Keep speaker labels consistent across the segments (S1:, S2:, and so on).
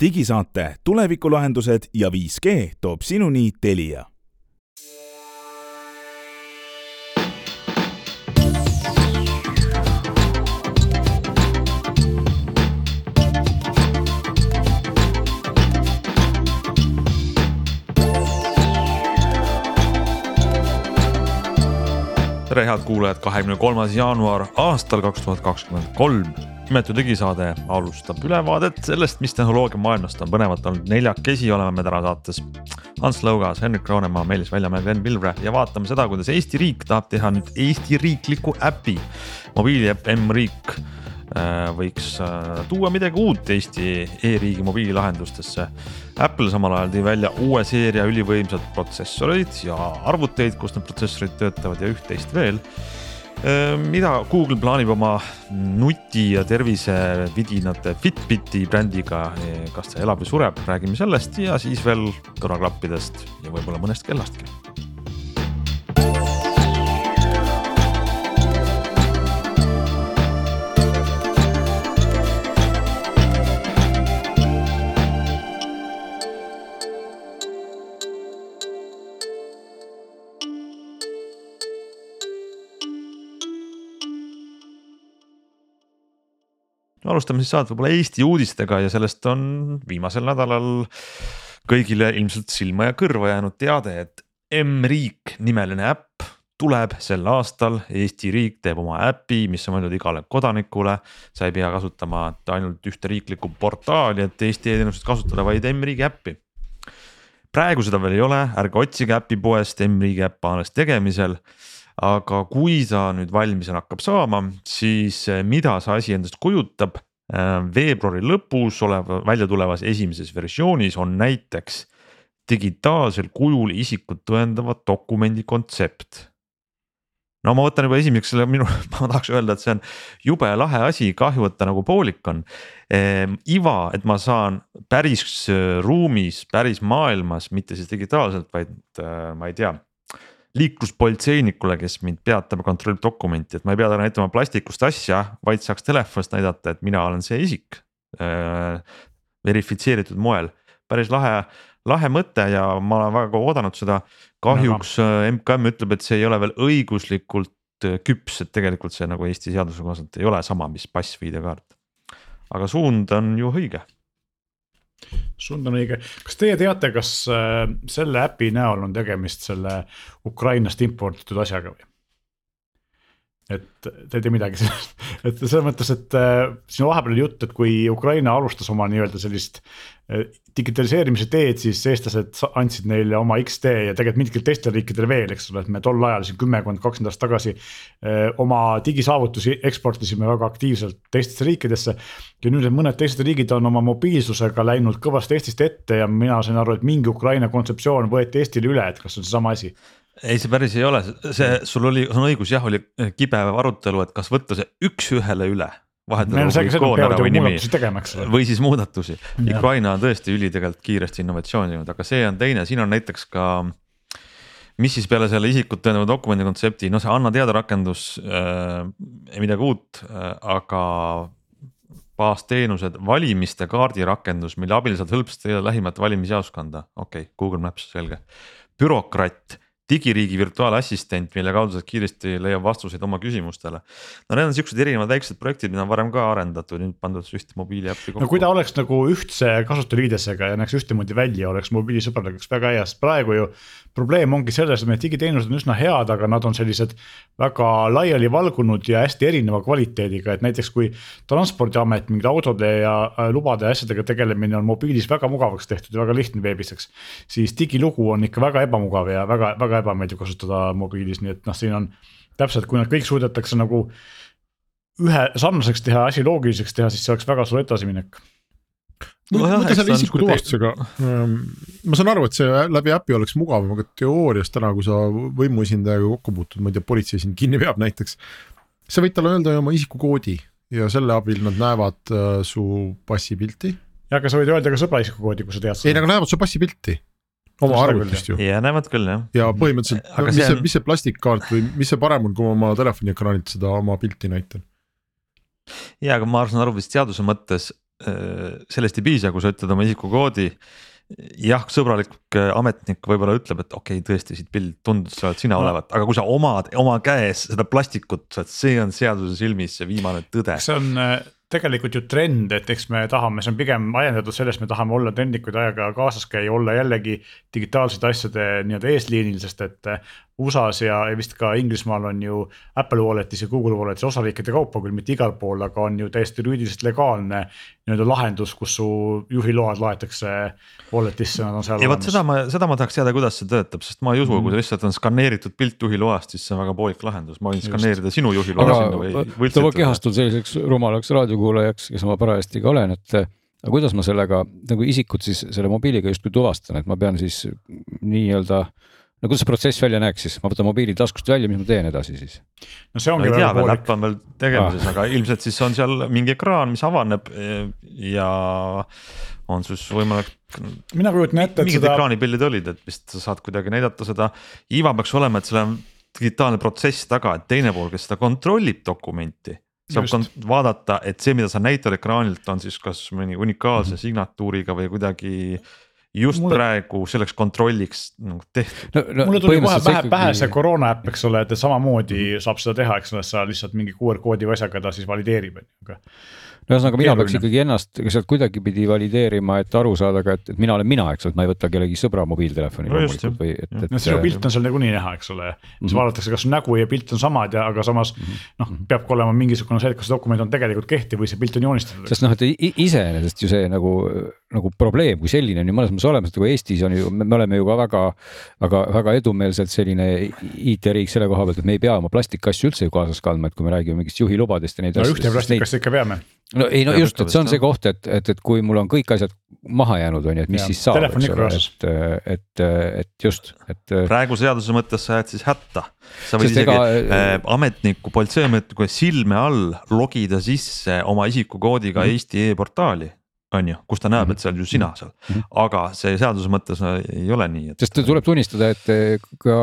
S1: digisaate Tulevikulahendused ja 5G toob sinuni Telia
S2: tere, head kuulajad, kahekümne kolmas jaanuar aastal kaks tuhat kakskümmend kolm. Imetu digisaade alustab ülevaadet sellest, mis tehnoloogiamaailmast on põnevat olnud neljakesi, oleme me täna saates. Hans Lõugas, Henrik Roonemaa, Meelis Väljamäe, Glen Pilvre ja vaatame seda, kuidas Eesti riik tahab teha nüüd Eesti riikliku äpi. mobiiliäpp M-riik Äh, võiks äh, tuua midagi uut Eesti e-riigi mobiililahendustesse. Apple samal ajal tõi välja uue seeria ülivõimsad protsessoreid ja arvuteid, kus need protsessorid töötavad ja üht-teist veel. Äh, mida Google plaanib oma nuti ja tervisevidinate Fitbiti brändiga, kas ta elab või sureb, räägime sellest ja siis veel kõrvaklappidest ja võib-olla mõnest kellastki alustame siis saadet võib-olla Eesti uudistega ja sellest on viimasel nädalal kõigile ilmselt silma ja kõrva jäänud teade, et M-riik nimeline äpp tuleb sel aastal, Eesti riik teeb oma äpi, mis on mõeldud igale kodanikule. sa ei pea kasutama ainult ühte riiklikku portaali, et Eesti e-teenuseid kasutada, vaid M-riigi äppi. praegu seda veel ei ole, ärge otsige äpipoest, M-riigi äpp on alles tegemisel aga kui ta nüüd valmis hakkab saama, siis eh, mida see asi endast kujutab? Eh, veebruari lõpus oleva, välja tulevas esimeses versioonis on näiteks digitaalsel kujul isikut tõendava dokumendi kontsept no ma võtan juba esimeseks selle minu, ma tahaks öelda, et see on jube lahe asi, kahju, et ta nagu poolik on ehm,. iva, et ma saan päris eh, ruumis, päris maailmas, mitte siis digitaalselt, vaid äh, ma ei tea liikluspolitseinikule, kes mind peatab ja kontrollib dokumenti, et ma ei pea talle näitama plastikust asja, vaid saaks telefonist näidata, et mina olen see isik äh,. verifitseeritud moel, päris lahe, lahe mõte ja ma olen väga kaua oodanud seda. kahjuks äh, MKM ütleb, et see ei ole veel õiguslikult äh, küps, et tegelikult see nagu Eesti seaduse kohaselt ei ole sama, mis pass või ID-kaart. aga suund on ju õige
S3: suund on õige, kas teie teate, kas äh, selle äpi näol on tegemist selle Ukrainast imporditud asjaga või? Et te ei tea midagi sellest, et selles mõttes, et äh, siin vahepeal oli jutt, et kui Ukraina alustas oma nii-öelda sellist äh, digitaliseerimise teed, siis eestlased andsid neile oma X-tee ja tegelikult mingitele teistele riikidele veel, eks ole, et me tol ajal siin kümmekond, kakskümmend aastat tagasi äh, oma digisaavutusi eksportisime väga aktiivselt teistesse riikidesse. ja nüüd mõned teised riigid on oma mobiilsusega läinud kõvasti Eestist ette ja mina sain aru, et mingi Ukraina kontseptsioon võeti Eestile üle, et kas on seesama asi
S2: ei, see päris ei ole, see sul oli, sul on õigus, jah, oli kibe arutelu, et kas võtta see üks-ühele üle. või siis muudatusi, Ukraina on tõesti üli tegelikult kiiresti innovatsiooni teinud, aga see on teine, siin on näiteks ka. mis siis peale selle isikut tõendava dokumendi kontsepti, noh, see anna teada rakendus äh,, midagi uut äh,, aga baasteenused, valimiste kaardi rakendus, mille abil saad hõlpsasti lähimat valimisjaoskonda, okei okay,, Google Maps, selge. bürokratt digiriigi virtuaalassistent, mille kaudu sa kiiresti leiab vastuseid oma küsimustele. no need on siuksed erinevad väiksed projektid, mida on varem ka arendatud, nüüd pandud ühte mobiiliäppi
S3: kokku. no kui ta oleks nagu ühtse kasutajaliidesega ja näeks ühtemoodi välja, oleks mobiilisõbralik, oleks väga hea, sest praegu ju probleem ongi selles, et meie digiteenused on üsna head, aga nad on sellised väga laiali valgunud ja hästi erineva kvaliteediga, et näiteks kui transpordiamet mingite autode ja äh, lubade ja asjadega tegelemine on mobiilis väga mugavaks tehtud ja väga lihtne veebiseks. siis digilugu on ikka väga ebamugav ja väga, väga ebameeldiv kasutada mobiilis, nii et noh, siin on täpselt, kui nad kõik suudetakse nagu ühe sarnaseks teha, asi loogiliseks teha, siis see oleks väga suur edasiminek
S4: no mõtle selle isiku tuvastusega, ähm, ma saan aru, et see läbi äpi oleks mugavam, aga teoorias täna, kui sa võimuesindajaga kokku puutud, ma ei tea, politsei sind kinni peab näiteks. sa võid talle öelda oma isikukoodi ja selle abil nad näevad äh, su passipilti.
S3: ja, aga sa võid öelda ka sõbra isikukoodi, kui sa tead.
S4: ei, aga näevad su passipilti oma arvutist ju.
S2: ja näevad küll jah.
S4: ja põhimõtteliselt, mis see on..., mis see plastikkaart või mis see parem on, kui ma oma telefoni ekraanilt seda oma pilti näitan?
S2: ja, aga ma saan aru vist seaduse mõttes sellest ei piisa, kui sa ütled oma isikukoodi jah, sõbralik äh, ametnik võib-olla ütleb, et okei okay,, tõesti siit pilt tundus, sa oled sina no. olevat, aga kui sa omad oma käes seda plastikut, see on seaduse silmis see viimane tõde.
S3: see on äh, tegelikult ju trend, et eks me tahame, see on pigem ajendatud sellest, me tahame olla trendikuid ajaga kaasas käia, olla jällegi digitaalsete asjade nii-öelda eesliinil, sest et USA-s ja, ja vist ka Inglismaal on ju Apple Walletis ja Google Walletis osariikide kaupa küll mitte igal pool, aga on ju täiesti juriidiliselt legaalne nii-öelda lahendus, kus su juhiload laetakse wallet'isse, nad on seal.
S2: ja vot seda ma, seda ma tahaks teada, kuidas see töötab, sest ma ei usu mm, kui lihtsalt on skaneeritud pilt juhiloast, siis see on väga poolik lahendus, ma võin Just. skaneerida sinu juhiloa sinna või
S5: ma kehastun selliseks rumalaks raadiokuulajaks, kes ma parajasti ka olen, et aga kuidas ma sellega nagu isikut siis selle mobiiliga justkui tuvastan, et ma pean siis nii-öelda no kuidas see protsess välja näeks siis, ma võtan mobiili taskust välja, mis ma teen edasi siis?
S2: no see ongi no, väga poolik. äpp on veel tegemises ah., aga ilmselt siis on seal mingi ekraan, mis avaneb ja on siis võimalik.
S3: mina kujutan ette,
S2: et mingid seda. ekraanipildid olid, et vist sa saad kuidagi näidata seda, iva peaks olema, et seal on digitaalne protsess taga, et teine pool, kes seda kontrollib dokumenti saab Just. vaadata, et see, mida sa näitad ekraanilt, on siis kas mõni unikaalse mm -hmm. signatuuriga või kuidagi just mulle... praegu selleks kontrolliks nagu tehtud
S3: no,. No, mulle tuli kohe pähe, pähe see koroona äpp, eks ole, et samamoodi saab seda teha, eks ole, sa lihtsalt mingi QR koodi või asjaga ta siis valideerib, on ju, aga
S5: ühesõnaga, mina peaks ikkagi ennast sealt kuidagipidi valideerima, et aru saada ka, et, et mina olen mina, eks ole, et ma ei võta kellegi sõbra mobiiltelefoni
S3: no loomulikult või et, et. no sinu pilt on seal nagunii näha, eks ole, siis mm -hmm. vaadatakse, kas nägu ja pilt on samad ja, aga samas mm -hmm. noh, peab ka olema mingisugune et kas see dokument on tegelikult kehtiv või see pilt on joonistatud.
S5: sest noh, et iseenesest ju see nagu, nagu probleem kui selline on ju mõnes mõttes olemas, et kui Eestis on ju, me oleme ju ka väga, väga, väga edumeelselt selline IT-riik selle koha pealt, et me ei pea oma plastikasju üldse ju kaasas kandma, et kui me räägime mingist juhilubadest ja neid
S3: no, asju. ühte plastikassi ikka peame
S5: no ei no just, et see on see koht, et, et, et kui mul on kõik asjad maha jäänud, on ju, et mis ja, siis saab, eks ole, et, et, et just, et.
S2: praegu seaduse mõttes sa jääd siis hätta. sa võid isegi ega... äh, ametniku, politseiametniku silme all logida sisse oma isikukoodiga mm -hmm. Eesti e-portaali on ju, kus ta näeb, mhm. et see on ju sina mhm. seal mm, -hmm. aga see seaduse mõttes ei ole nii,
S5: et. sest tuleb tunnistada, et ka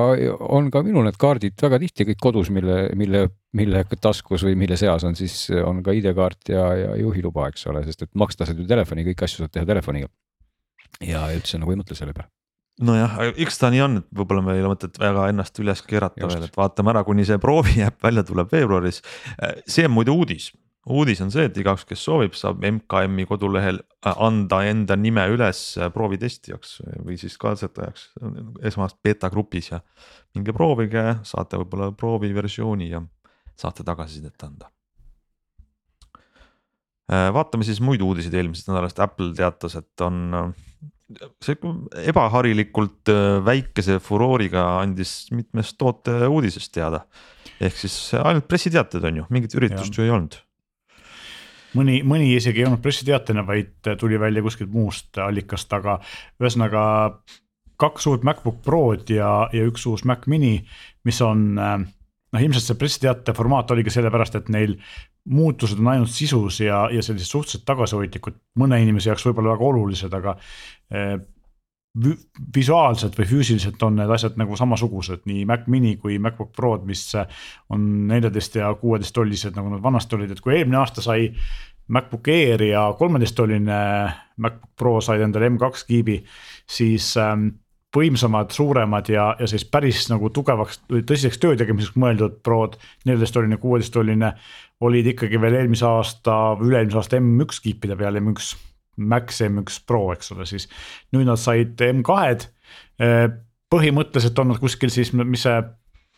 S5: on ka minul need kaardid väga tihti kõik kodus, mille, mille, mille taskus või mille seas on siis on ka ID-kaart ja, ja juhiluba, eks ole, sest et maksta saad ju telefoni, kõiki asju saad teha telefoniga. ja üldse nagu ei mõtle selle peale
S2: nojah, eks ta nii on, et võib-olla meil ei ole mõtet väga ennast üles keerata Just. veel, et vaatame ära, kuni see proovi äpp välja tuleb veebruaris. see on muide uudis, uudis on see, et igaüks, kes soovib, saab MKM-i kodulehel äh, anda enda nime üles äh, proovitestijaks või siis katsetajaks esmast beeta grupis ja minge proovige, saate võib-olla prooviversiooni ja saate tagasisidet anda. Äh, vaatame siis muid uudiseid eelmisest nädalast, Apple teatas, et on see ebaharilikult väikese furooriga andis mitmest toote uudisest teada. ehk siis ainult pressiteated on ju, mingit üritust ja. ju ei olnud
S3: mõni, mõni isegi ei olnud pressiteatena, vaid tuli välja kuskilt muust allikast, aga ühesõnaga kaks uut MacBook Prod ja, ja üks uus Mac mini, mis on noh, ilmselt see pressiteate formaat oligi sellepärast, et neil muutused on ainult sisus ja, ja sellised suhteliselt tagasihoidlikud, mõne inimese jaoks võib-olla väga olulised, aga eh, visuaalselt või füüsiliselt on need asjad nagu samasugused, nii Mac mini kui MacBook Prod, mis on neljateist ja kuueteist tollised, nagu nad vanasti olid, et kui eelmine aasta sai MacBook Air ja kolmeteisttolline MacBook Pro said endale M2 kiibi, siis ähm, võimsamad, suuremad ja, ja siis päris nagu tugevaks, tõsiseks töö tegemiseks mõeldud Prod, neljateisttolline, kuueteisttolline olid ikkagi veel eelmise aasta üle-eelmise aasta M1 kiipide peal, M1 Max M1 Pro, eks ole, siis nüüd nad said M2-d. Eh, põhimõtteliselt on nad kuskil siis, mis see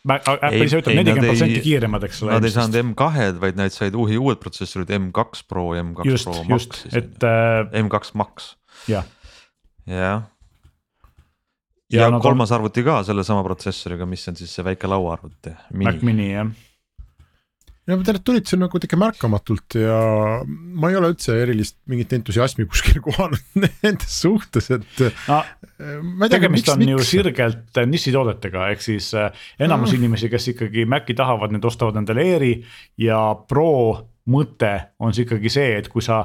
S3: Apple ise ütleb nelikümmend protsenti kiiremad, eks ole.
S2: Nad ei saanud M2-d, vaid nad said uhi uued protsessorid M2 Pro ja M2 just, Pro
S3: Max. just, et äh,.
S2: M2 Max.
S3: jah.
S2: jah. ja, ja kolmas on... arvuti ka sellesama protsessoriga, mis on siis see väike lauaarvuti.
S3: Mac mini jah
S4: ja te tulite seal nagu ikka märkamatult ja ma ei ole üldse erilist mingit entusiasmi kuskil kohanud nende suhtes, et no,.
S3: tegemist miks, on miks? ju sirgelt nišitoodetega, ehk siis äh, enamus no. inimesi, kes ikkagi Maci tahavad, need ostavad endale Airi ja Pro mõte on siis ikkagi see, et kui sa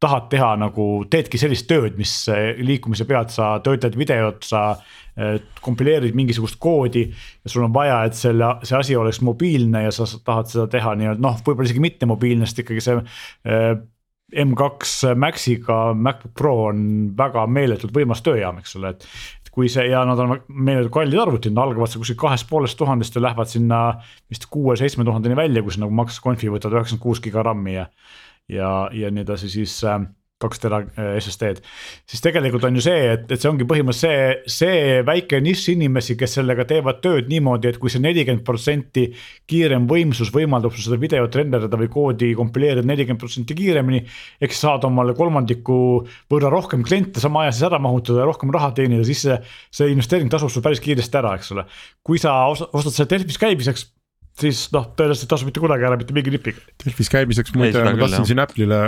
S3: tahad teha nagu, teedki sellist tööd, mis äh, liikumise pealt sa töötad videot, sa kompileerid mingisugust koodi ja sul on vaja, et selle, see asi oleks mobiilne ja sa tahad seda teha nii-öelda noh, võib-olla isegi mitte mobiilne, sest ikkagi see äh, M2 Maxiga MacBook Pro on väga meeletult võimas tööjaam, eks ole, et. kui see ja nad on meeletult kallid arvutid, nad algavad seal kuskil kahest poolest tuhandest ja lähevad sinna vist kuue-seitsme tuhandeni välja, kui sa nagu Max Confi võtad üheksakümmend kuus giga RAM-i ja. Ja, ja nii edasi, siis äh, kaks tera äh, SSD-d. siis tegelikult on ju see, et, et see ongi põhimõtteliselt see, see väike nišš inimesi, kes sellega teevad tööd niimoodi, et kui see nelikümmend protsenti kiirem võimsus võimaldab sul seda videot renderdada või koodi kompileerida nelikümmend protsenti kiiremini. ehk sa saad omale kolmandiku võrra rohkem kliente sama aja sees ära mahutada ja rohkem raha teenida, siis see, see investeering tasub sul päris kiiresti ära, eks ole. kui sa ostad selle Delfis käimiseks siis noh, tõenäoliselt ei tasu mitte kunagi ära mitte mingi nipiga.
S4: Delfis käimiseks muide ma tahtsin siin Apple'ile,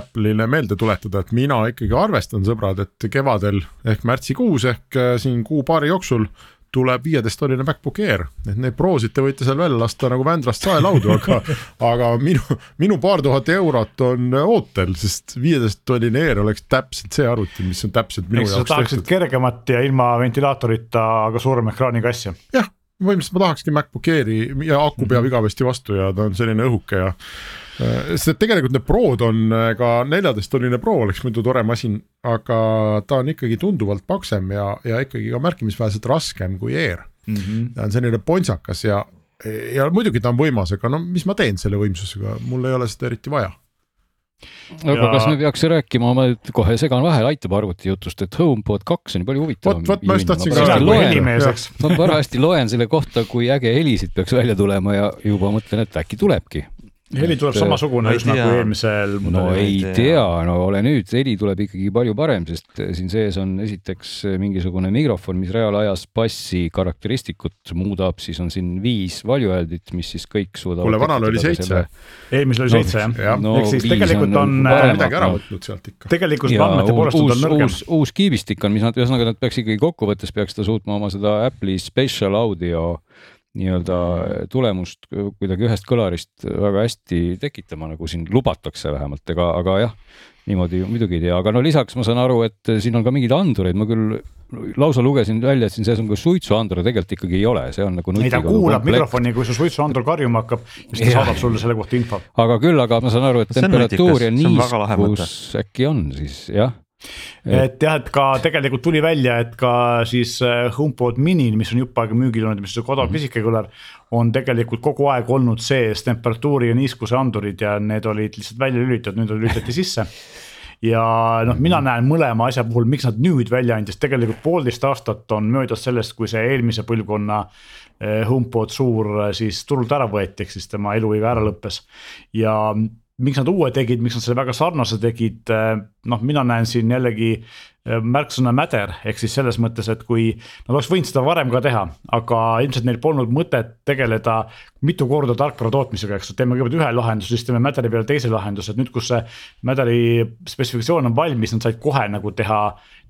S4: Apple'ile meelde tuletada, et mina ikkagi arvestan, sõbrad, et kevadel ehk märtsikuus ehk äh, siin kuu-paari jooksul tuleb viieteisttonnine MacBook Air, et neid Prosid te võite seal välja lasta nagu Vändrast saelaudu, aga aga minu, minu paar tuhat eurot on ootel, sest viieteisttonnine Air oleks täpselt see arvuti, mis on täpselt minu
S3: jaoks tehtud. tahaksid kergemat ja ilma ventilaatorita, aga suurema ekraaniga asja.
S4: jah põhimõtteliselt ma tahakski MacBook Airi ja aku peab mhm. igavesti vastu ja ta on selline õhuke ja. Äh, sest tegelikult need Prod on äh, ka neljateisttonnine Pro oleks muidu tore masin, aga ta on ikkagi tunduvalt paksem ja, ja ikkagi ka märkimisväärselt raskem kui Air mm. -hmm. ta on selline pontsakas ja, ja muidugi ta on võimas, aga no mis ma teen selle võimsusega, mul ei ole seda eriti vaja
S5: aga ja... kas me peaks rääkima, ma nüüd kohe segan vahele, aitab arvuti jutust, et HomePod kaks on palju huvitavam.
S4: vot, vot ma just tahtsin ka öelda.
S5: ma parajasti loen selle kohta, kui äge helisid peaks välja tulema ja juba mõtlen, et äkki tulebki
S3: heli tuleb samasugune üsna nagu eelmisel.
S5: no ei tea, no ole nüüd, heli tuleb ikkagi palju parem, sest siin sees on esiteks mingisugune mikrofon, mis reaalajas bassi karakteristikut muudab, siis on siin viis value add'it, mis siis kõik suudavad.
S4: kuule, vanal oli seitse.
S3: eelmisel oli seitse jah ja. no,. ehk siis tegelikult on.
S4: midagi ära võtnud sealt ikka.
S3: tegelikult andmete poolest on ta nõrgem.
S5: uus, uus kiibistik on, mis nad, ühesõnaga nad peaks ikkagi kokkuvõttes peaks ta suutma oma seda Apple'i special audio nii-öelda tulemust kuidagi ühest kõlarist väga hästi tekitama, nagu siin lubatakse vähemalt, ega, aga jah, niimoodi muidugi ei tea, aga no lisaks ma saan aru, et siin on ka mingeid andureid, ma küll lausa lugesin välja, et siin sees on ka suitsuandur, tegelikult ikkagi ei ole, see on nagu.
S3: ei, ta kuulab komplekt. mikrofoni, kui su suitsuandur karjuma hakkab, siis ta ja. saadab sulle selle kohta info.
S5: aga küll, aga ma saan aru, et temperatuur ja niiskus äkki on siis jah
S3: et jah, et ka tegelikult tuli välja, et ka siis äh, HomePod minil, mis on jupp aega müügil olnud, mis on kodav -hmm. pisike kõlar. on tegelikult kogu aeg olnud sees temperatuuri ja niiskuse andurid ja need olid lihtsalt välja lülitatud, nüüd lülitati sisse ja noh, mina näen mõlema asja puhul, miks nad nüüd välja andis, tegelikult poolteist aastat on möödas sellest, kui see eelmise põlvkonna äh, HomePod suur äh, siis turult ära võeti, ehk siis tema eluiga ära lõppes. ja miks nad uue tegid, miks nad selle väga sarnase tegid, noh, mina näen siin jällegi eh, märksõna matter, ehk siis selles mõttes, et kui nad oleks võinud seda varem ka teha, aga ilmselt neil polnud mõtet tegeleda mitu korda tarkvara tootmisega, eks, teeme kõigepealt ühe lahenduse, siis teeme Matteri peale teise lahenduse, et nüüd, kus see Matteri spetsifikatsioon on valmis, nad said kohe nagu teha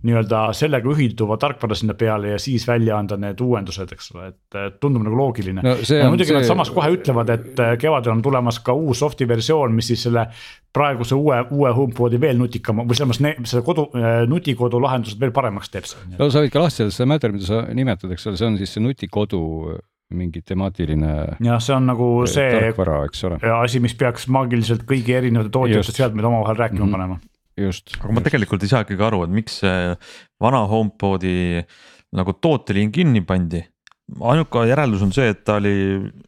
S3: nii-öelda sellega ühilduva tarkvara sinna peale ja siis välja anda need uuendused, eks ole, et tundub nagu loogiline no,. muidugi see... nad samas kohe ütlevad, et äh, kevadel on tulemas ka uus soft'i versioon, mis siis selle praeguse uue, uue HomePodi veel nutikama või selles mõttes selle kodu, äh, nutikodu lahendused veel paremaks teeb.
S5: no sa võid ka lahti öelda seda matter, mida sa nimetad, eks ole, see on siis see nutikodu mingi temaatiline.
S3: jah, see on nagu see
S5: tarkvara, eks ole.
S3: asi, mis peaks maagiliselt kõigi erinevate tootjate seadmeid omavahel rääkima mm -hmm. panema
S5: just.
S2: aga ma tegelikult ei saa ikkagi aru, et miks see vana HomePodi nagu tooteliin kinni pandi. Ainuke järeldus on see, et ta oli,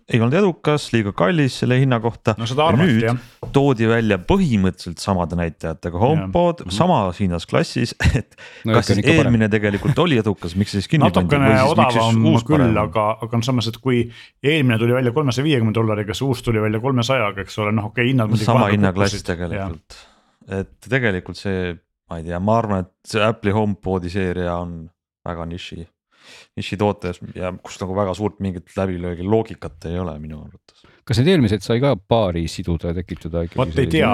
S2: ei olnud edukas, liiga kallis selle hinna kohta.
S3: no arvati jah.
S2: toodi välja põhimõtteliselt samade näitajatega HomePod samas hinnasklassis, et no, kas siis eelmine parem. tegelikult oli edukas, miks siis kinni
S3: pandi. natukene odavam küll, aga, aga no samas, et kui eelmine tuli välja kolmesaja viiekümne dollariga, see uus tuli välja kolmesajaga, eks ole, noh okei okay,, hinnad.
S2: sama hinnaklass tegelikult et tegelikult see, ma ei tea, ma arvan, et see Apple'i HomePodi seeria on väga niši, nišitoote ja kus nagu väga suurt mingit läbilöögi loogikat ei ole minu arvates.
S5: kas need eelmised sai ka paari siduda ja tekitada ikkagi?
S3: vot ei tea,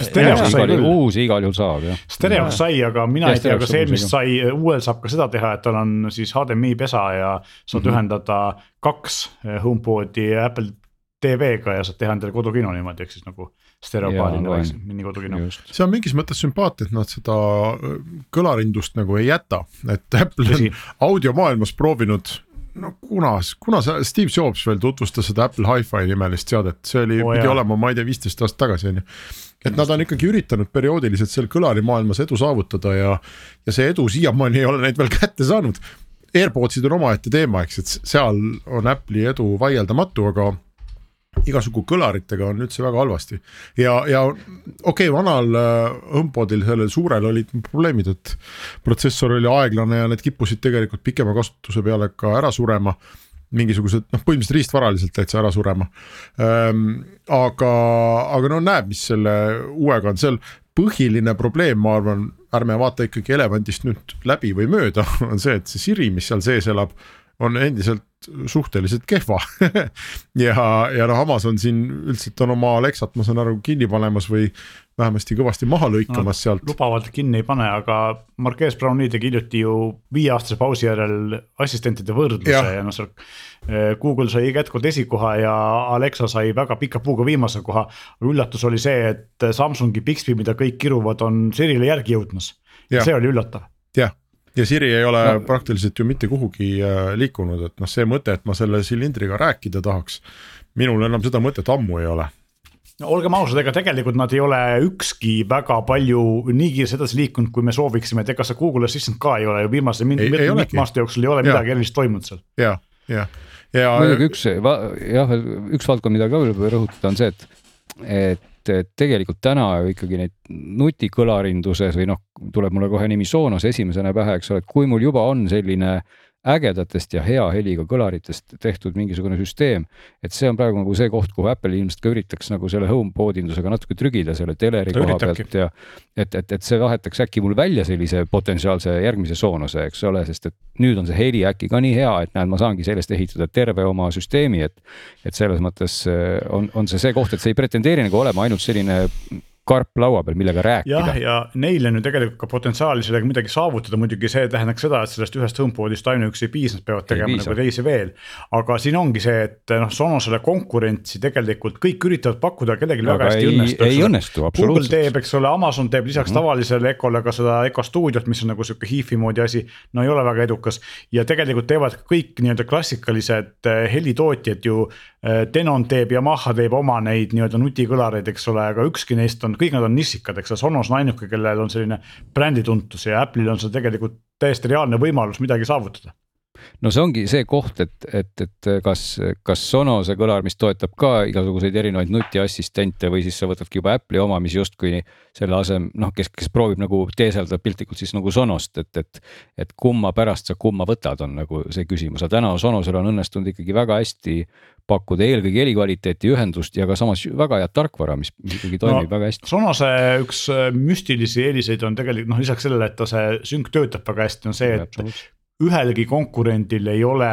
S3: Stereox sai küll.
S5: uusi igal juhul saab jah.
S3: Stereox sai, aga mina ja ei tea, kas eelmist sai, uuel saab ka seda teha, et tal on siis HDMI pesa ja saad mm -hmm. ühendada kaks HomePodi Apple TV-ga ja saad teha endale kodukino niimoodi, ehk siis nagu stereopaaline oleks minikodukino.
S4: see on mingis mõttes sümpaatne, et nad seda äh, kõlarindust nagu ei jäta, et Apple on audiomaailmas proovinud no kunas, kuna sa, Steve Jobs veel tutvustas seda Apple Hi-Fi nimelist seadet, see oli oh, pidi olema, ma ei tea, viisteist aastat tagasi on ju. et nad on ikkagi üritanud perioodiliselt seal kõlarimaailmas edu saavutada ja, ja see edu siiamaani ei ole neid veel kätte saanud. AirPodsid on omaette teema, eks, et seal on Apple'i edu vaieldamatu, aga igasugu kõlaritega on üldse väga halvasti. Ja, ja okei okay,, vanal äh, HomePodil, sellel suurel olid probleemid, et protsessor oli aeglane ja need kippusid tegelikult pikema kasutuse peale ka ära surema. Mingisugused noh, põhimõtteliselt riistvaraliselt täitsa ära surema. Ähm,. aga, aga no näeb, mis selle uuega on, seal. Põhiline probleem, ma arvan, ärme vaata ikkagi elevandist nüüd läbi või mööda, on see, et see Siri, mis seal sees elab, on endiselt suhteliselt kehva ja, ja noh, Amazon siin üldiselt on oma Alexat, ma saan aru, kinni panemas või vähemasti kõvasti maha lõikamas no, sealt.
S3: lubavalt kinni ei pane, aga Marquez Browni tegi hiljuti ju viieaastase pausi järel assistentide võrdluse ja, ja noh, seal eh, Google sai jätkuvalt esikoha ja Alexa sai väga pika puuga viimase koha. üllatus oli see, et Samsungi Bixby, mida kõik kiruvad, on Sirile järgi jõudmas. see oli üllatav.
S4: jah ja Siri ei ole no. praktiliselt ju mitte kuhugi äh, liikunud, et noh, see mõte, et ma selle silindriga rääkida tahaks, minul enam seda mõtet ammu ei ole
S3: no olgem ausad, ega tegelikult nad ei ole ükski väga palju nii kiiresti edasi liikunud, kui me sooviksime, et ega see Google Assistant ka ei ole ju viimase mitme aasta jooksul ei ole midagi erilist toimunud seal.
S4: ja, ja, ja.
S5: muidugi üks jah, üks valdkond, mida ka võib rõhutada, on see, et, et et tegelikult täna ikkagi neid nutikõlarinduses või noh, tuleb mulle kohe nimi Sonos esimesena pähe, eks ole, et kui mul juba on selline ägedatest ja hea heliga kõlaritest tehtud mingisugune süsteem. et see on praegu nagu see koht, kuhu Apple ilmselt ka üritaks nagu selle HomePod indusega natuke trügida selle teleri
S3: Ta
S5: koha
S3: üritabki.
S5: pealt ja. et, et, et see vahetaks äkki mul välja sellise potentsiaalse järgmise Sonose, eks ole, sest et nüüd on see heli äkki ka nii hea, et näed, ma saangi sellest ehitada terve oma süsteemi, et. et selles mõttes eh, on, on see see koht, et see ei pretendeeri nagu olema ainult selline karp laua peal, millega
S3: jah,
S5: rääkida.
S3: ja neil on ju tegelikult ka potentsiaali sellega midagi saavutada, muidugi see tähendaks seda, et sellest ühest HomePodist ainuüksi ei piisa, nad peavad tegema nagu teisi veel. aga siin ongi see, et noh, Sonosele konkurentsi tegelikult kõik üritavad pakkuda, kellelgi väga hästi
S5: ei,
S3: õnnestu.
S5: ei õnnestu
S3: Google
S5: absoluutselt.
S3: teeb, eks ole, Amazon teeb lisaks mm -hmm. tavalisele Ecole ka seda Eco stuudiot, mis on nagu sihuke hiifi moodi asi. no ei ole väga edukas ja tegelikult teevad kõik nii-öelda klassikalised eh, helitootjad ju. eh, Denon teeb, Yamaha teeb oma neid nii-öelda nutikõlareid, eks ole, aga ükski neist on, kõik nad on nissikad, eks ole, Sonos on ainuke, kellel on selline brändituntus ja Apple'il on seal tegelikult täiesti reaalne võimalus midagi saavutada.
S5: no see ongi see koht, et, et, et kas, kas Sonose kõlar, mis toetab ka igasuguseid erinevaid nutiassistente või siis sa võtadki juba Apple'i oma, mis justkui selle asem, noh, kes, kes proovib nagu teeselda piltlikult siis nagu Sonost, et, et. et kumma pärast sa kumma võtad, on nagu see küsimus, aga täna Sonosel on õnnestunud ikkagi väga hästi pakkuda eelkõige helikvaliteeti, ühendust ja ka samas väga head tarkvara, mis ikkagi toimib no, väga hästi.
S3: Sonose üks äh, müstilisi eeliseid on tegelikult noh, lisaks sellele, et ta see sünk töötab väga hästi, on see, et ühelgi konkurendil ei ole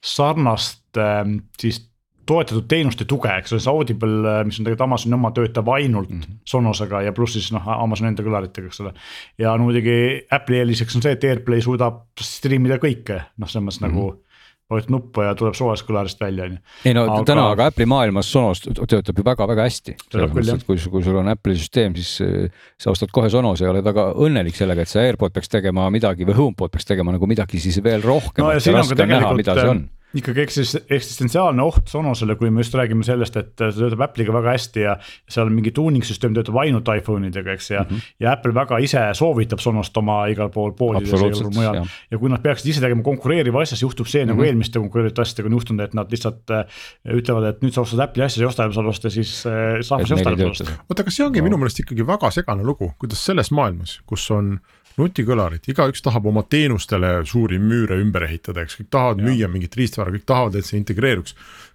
S3: sarnast äh, siis toetatud teenuste tuge, eks ole, see Audible, mis on tegelikult Amazoni oma, töötab ainult mm -hmm. Sonosega ja pluss siis noh, Amazoni enda kõlaritega, eks ole. ja no muidugi Apple'i eeliseks on see, et AirPlay suudab stream ida kõike, noh, selles mõttes mm -hmm. nagu vajutad nuppu ja tuleb suvalisest kõlarist välja, on ju.
S5: ei no aga... täna, aga Apple'i maailmas Sonos töötab ju väga-väga hästi. et kui, kui sul on Apple'i süsteem, siis äh, sa ostad kohe Sonose ja oled väga õnnelik sellega, et see AirPod peaks tegema midagi või HomePod peaks tegema nagu midagi siis veel rohkem
S3: no,.
S5: raske on näha, mida see on
S3: ikkagi eksis-, eksistentsiaalne oht Sonosele, kui me just räägime sellest, et see töötab Apple'iga väga hästi ja seal mingi tuuningsüsteem töötab ainult iPhone idega, eks ja mm. -hmm. ja Apple väga ise soovitab Sonost oma igal pool poodides ja igal pool mujal. ja kui nad peaksid ise tegema konkureeriva asja, siis juhtub see mm -hmm. nagu eelmiste konkureerivate asjadega on juhtunud, et nad lihtsalt äh, ütlevad, et nüüd sa ostad Apple'i asja, sa ei osta Amazonist ja siis äh, saab sa osta Amazonist.
S4: oota, aga see ongi no. minu meelest ikkagi väga segane lugu, kuidas selles maailmas, kus on nutikõlarid, igaüks tahab oma teenustele suuri müüre ümber ehitada, eks kõik tahavad ja. müüa mingit riistvara, kõik tahavad, et see integreeruks.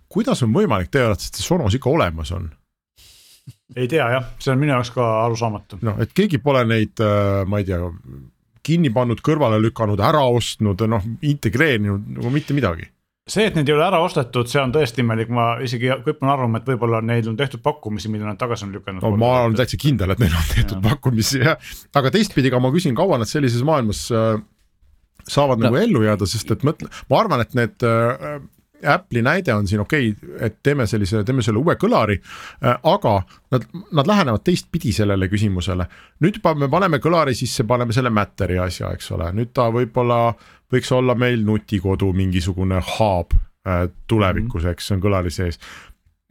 S4: kuidas on võimalik teie arvates, et see Sonos ikka olemas on?
S3: ei tea jah, see on minu jaoks ka arusaamatu.
S4: noh, et keegi pole neid, ma ei tea, kinni pannud, kõrvale lükanud, ära ostnud, noh integreerinud nagu mitte midagi
S3: see, et neid ei ole ära ostetud, see on tõesti imelik, ma isegi kipun arvama, et võib-olla neil on tehtud pakkumisi, mida nad tagasi on lükanud.
S4: no ma olen täitsa kindel, et neil on tehtud ja. pakkumisi jah, aga teistpidi ka ma küsin, kaua nad sellises maailmas äh, saavad no. nagu ellu jääda, sest et mõtle, ma arvan, et need äh, Apple'i näide on siin okei okay,, et teeme sellise, teeme selle uue kõlari äh,, aga nad, nad lähenevad teistpidi sellele küsimusele. nüüd me paneme kõlari sisse, paneme selle Matteri asja, eks ole, nüüd ta võib-olla võiks olla meil nutikodu mingisugune hub äh, tulevikus, eks see on kõlari sees.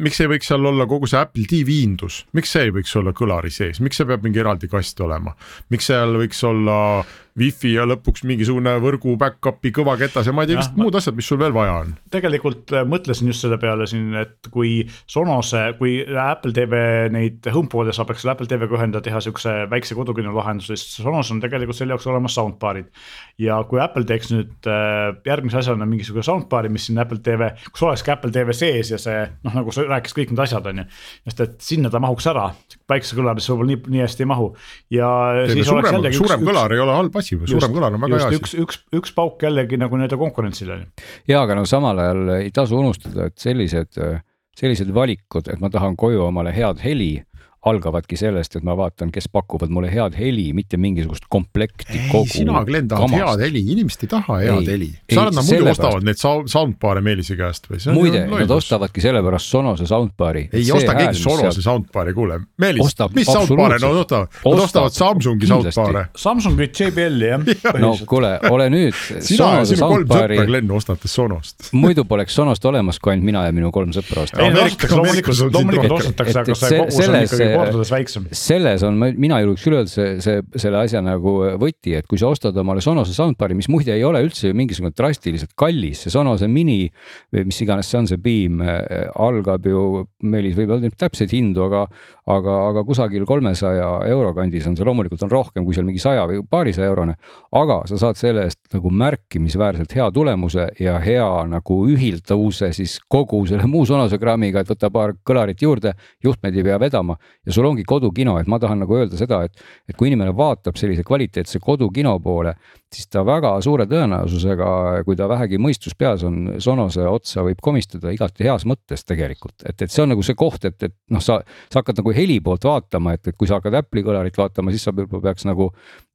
S4: Miks ei võiks seal olla kogu see Apple TV indus, miks see ei võiks olla kõlari sees, miks see peab mingi eraldi kast olema, miks seal võiks olla wifi ja lõpuks mingisugune võrgu back-up'i kõvaketas ja ma ei tea, vist muud asjad, mis sul veel vaja on.
S3: tegelikult äh, mõtlesin just selle peale siin, et kui Sonose, kui Apple TV neid HomePod'e saab, eks ole, Apple TV-ga ühendada, teha siukse väikse kodukino lahenduse, siis Sonos on tegelikult selle jaoks olemas soundbar'id. ja kui Apple teeks nüüd äh, järgmise asjana mingisuguse soundbar'i, mis siin Apple TV, kus oleks ka Apple TV sees ja see noh, nagu sa rääkisid, kõik need asjad on ju. sest et sinna ta mahuks ära, päiksekõlarisse võib-olla nii, nii hästi ei mahu ja.
S4: suurem, suurem kõlar ei ole halb asi suurem kõlar on väga hea asi.
S3: üks, üks, üks pauk jällegi nagu nii-öelda konkurentsile.
S5: ja, aga no samal ajal ei tasu unustada, et sellised, sellised valikud, et ma tahan koju omale head heli algavadki sellest, et ma vaatan, kes pakuvad mulle head heli, mitte mingisugust komplekti
S4: ei, kogu. sina, Glen, tahad kamast. head heli, inimesed ei taha head ei, heli. sa arvad, nad muidu ostavad neid soundbar'e Meelise käest või?
S5: muide, nad ostavadki sellepärast Sonose soundbar'i.
S4: ei osta keegi Sonose seal... soundbar'i, kuule, Meelis, mis soundbar'e nad ostavad? Nad ostavad Samsungi soundbar'e.
S3: Samsungi JBL-i jah
S5: ja. no kuule, ole nüüd.
S4: sina ja sinu kolm sõpra, Glen, ostate Sonost.
S5: muidu poleks Sonost olemas, kui ainult mina ja minu kolm sõpra ostavad.
S3: loomulikult ostetakse, aga see kogus on ikkagi kordades väiksem.
S5: selles on, mina julgeks küll öelda see, see, selle asja nagu võti, et kui sa ostad omale Sonose soundbar'i, mis muide ei ole üldse ju mingisugune drastiliselt kallis, see Sonose mini või mis iganes see on, see Beam äh, algab ju, Meelis võib öelda täpseid hindu, aga, aga, aga kusagil kolmesaja euro kandis on see, loomulikult on rohkem kui seal mingi saja või paarisaja eurone. aga sa saad selle eest nagu märkimisväärselt hea tulemuse ja hea nagu ühildavuse siis kogu selle muu Sonose kraamiga, et võta paar kõlarit juurde, juhtmeid ei pea vedama ja sul ongi kodukino, et ma tahan nagu öelda seda, et, et kui inimene vaatab sellise kvaliteetse kodukino poole, siis ta väga suure tõenäosusega, kui ta vähegi mõistus peas on, Sonose otsa võib komistada igati heas mõttes tegelikult, et, et see on nagu see koht, et, et noh, sa, sa hakkad nagu heli poolt vaatama, et, et kui sa hakkad Apple'i kõlarit vaatama, siis sa võib-olla peaks nagu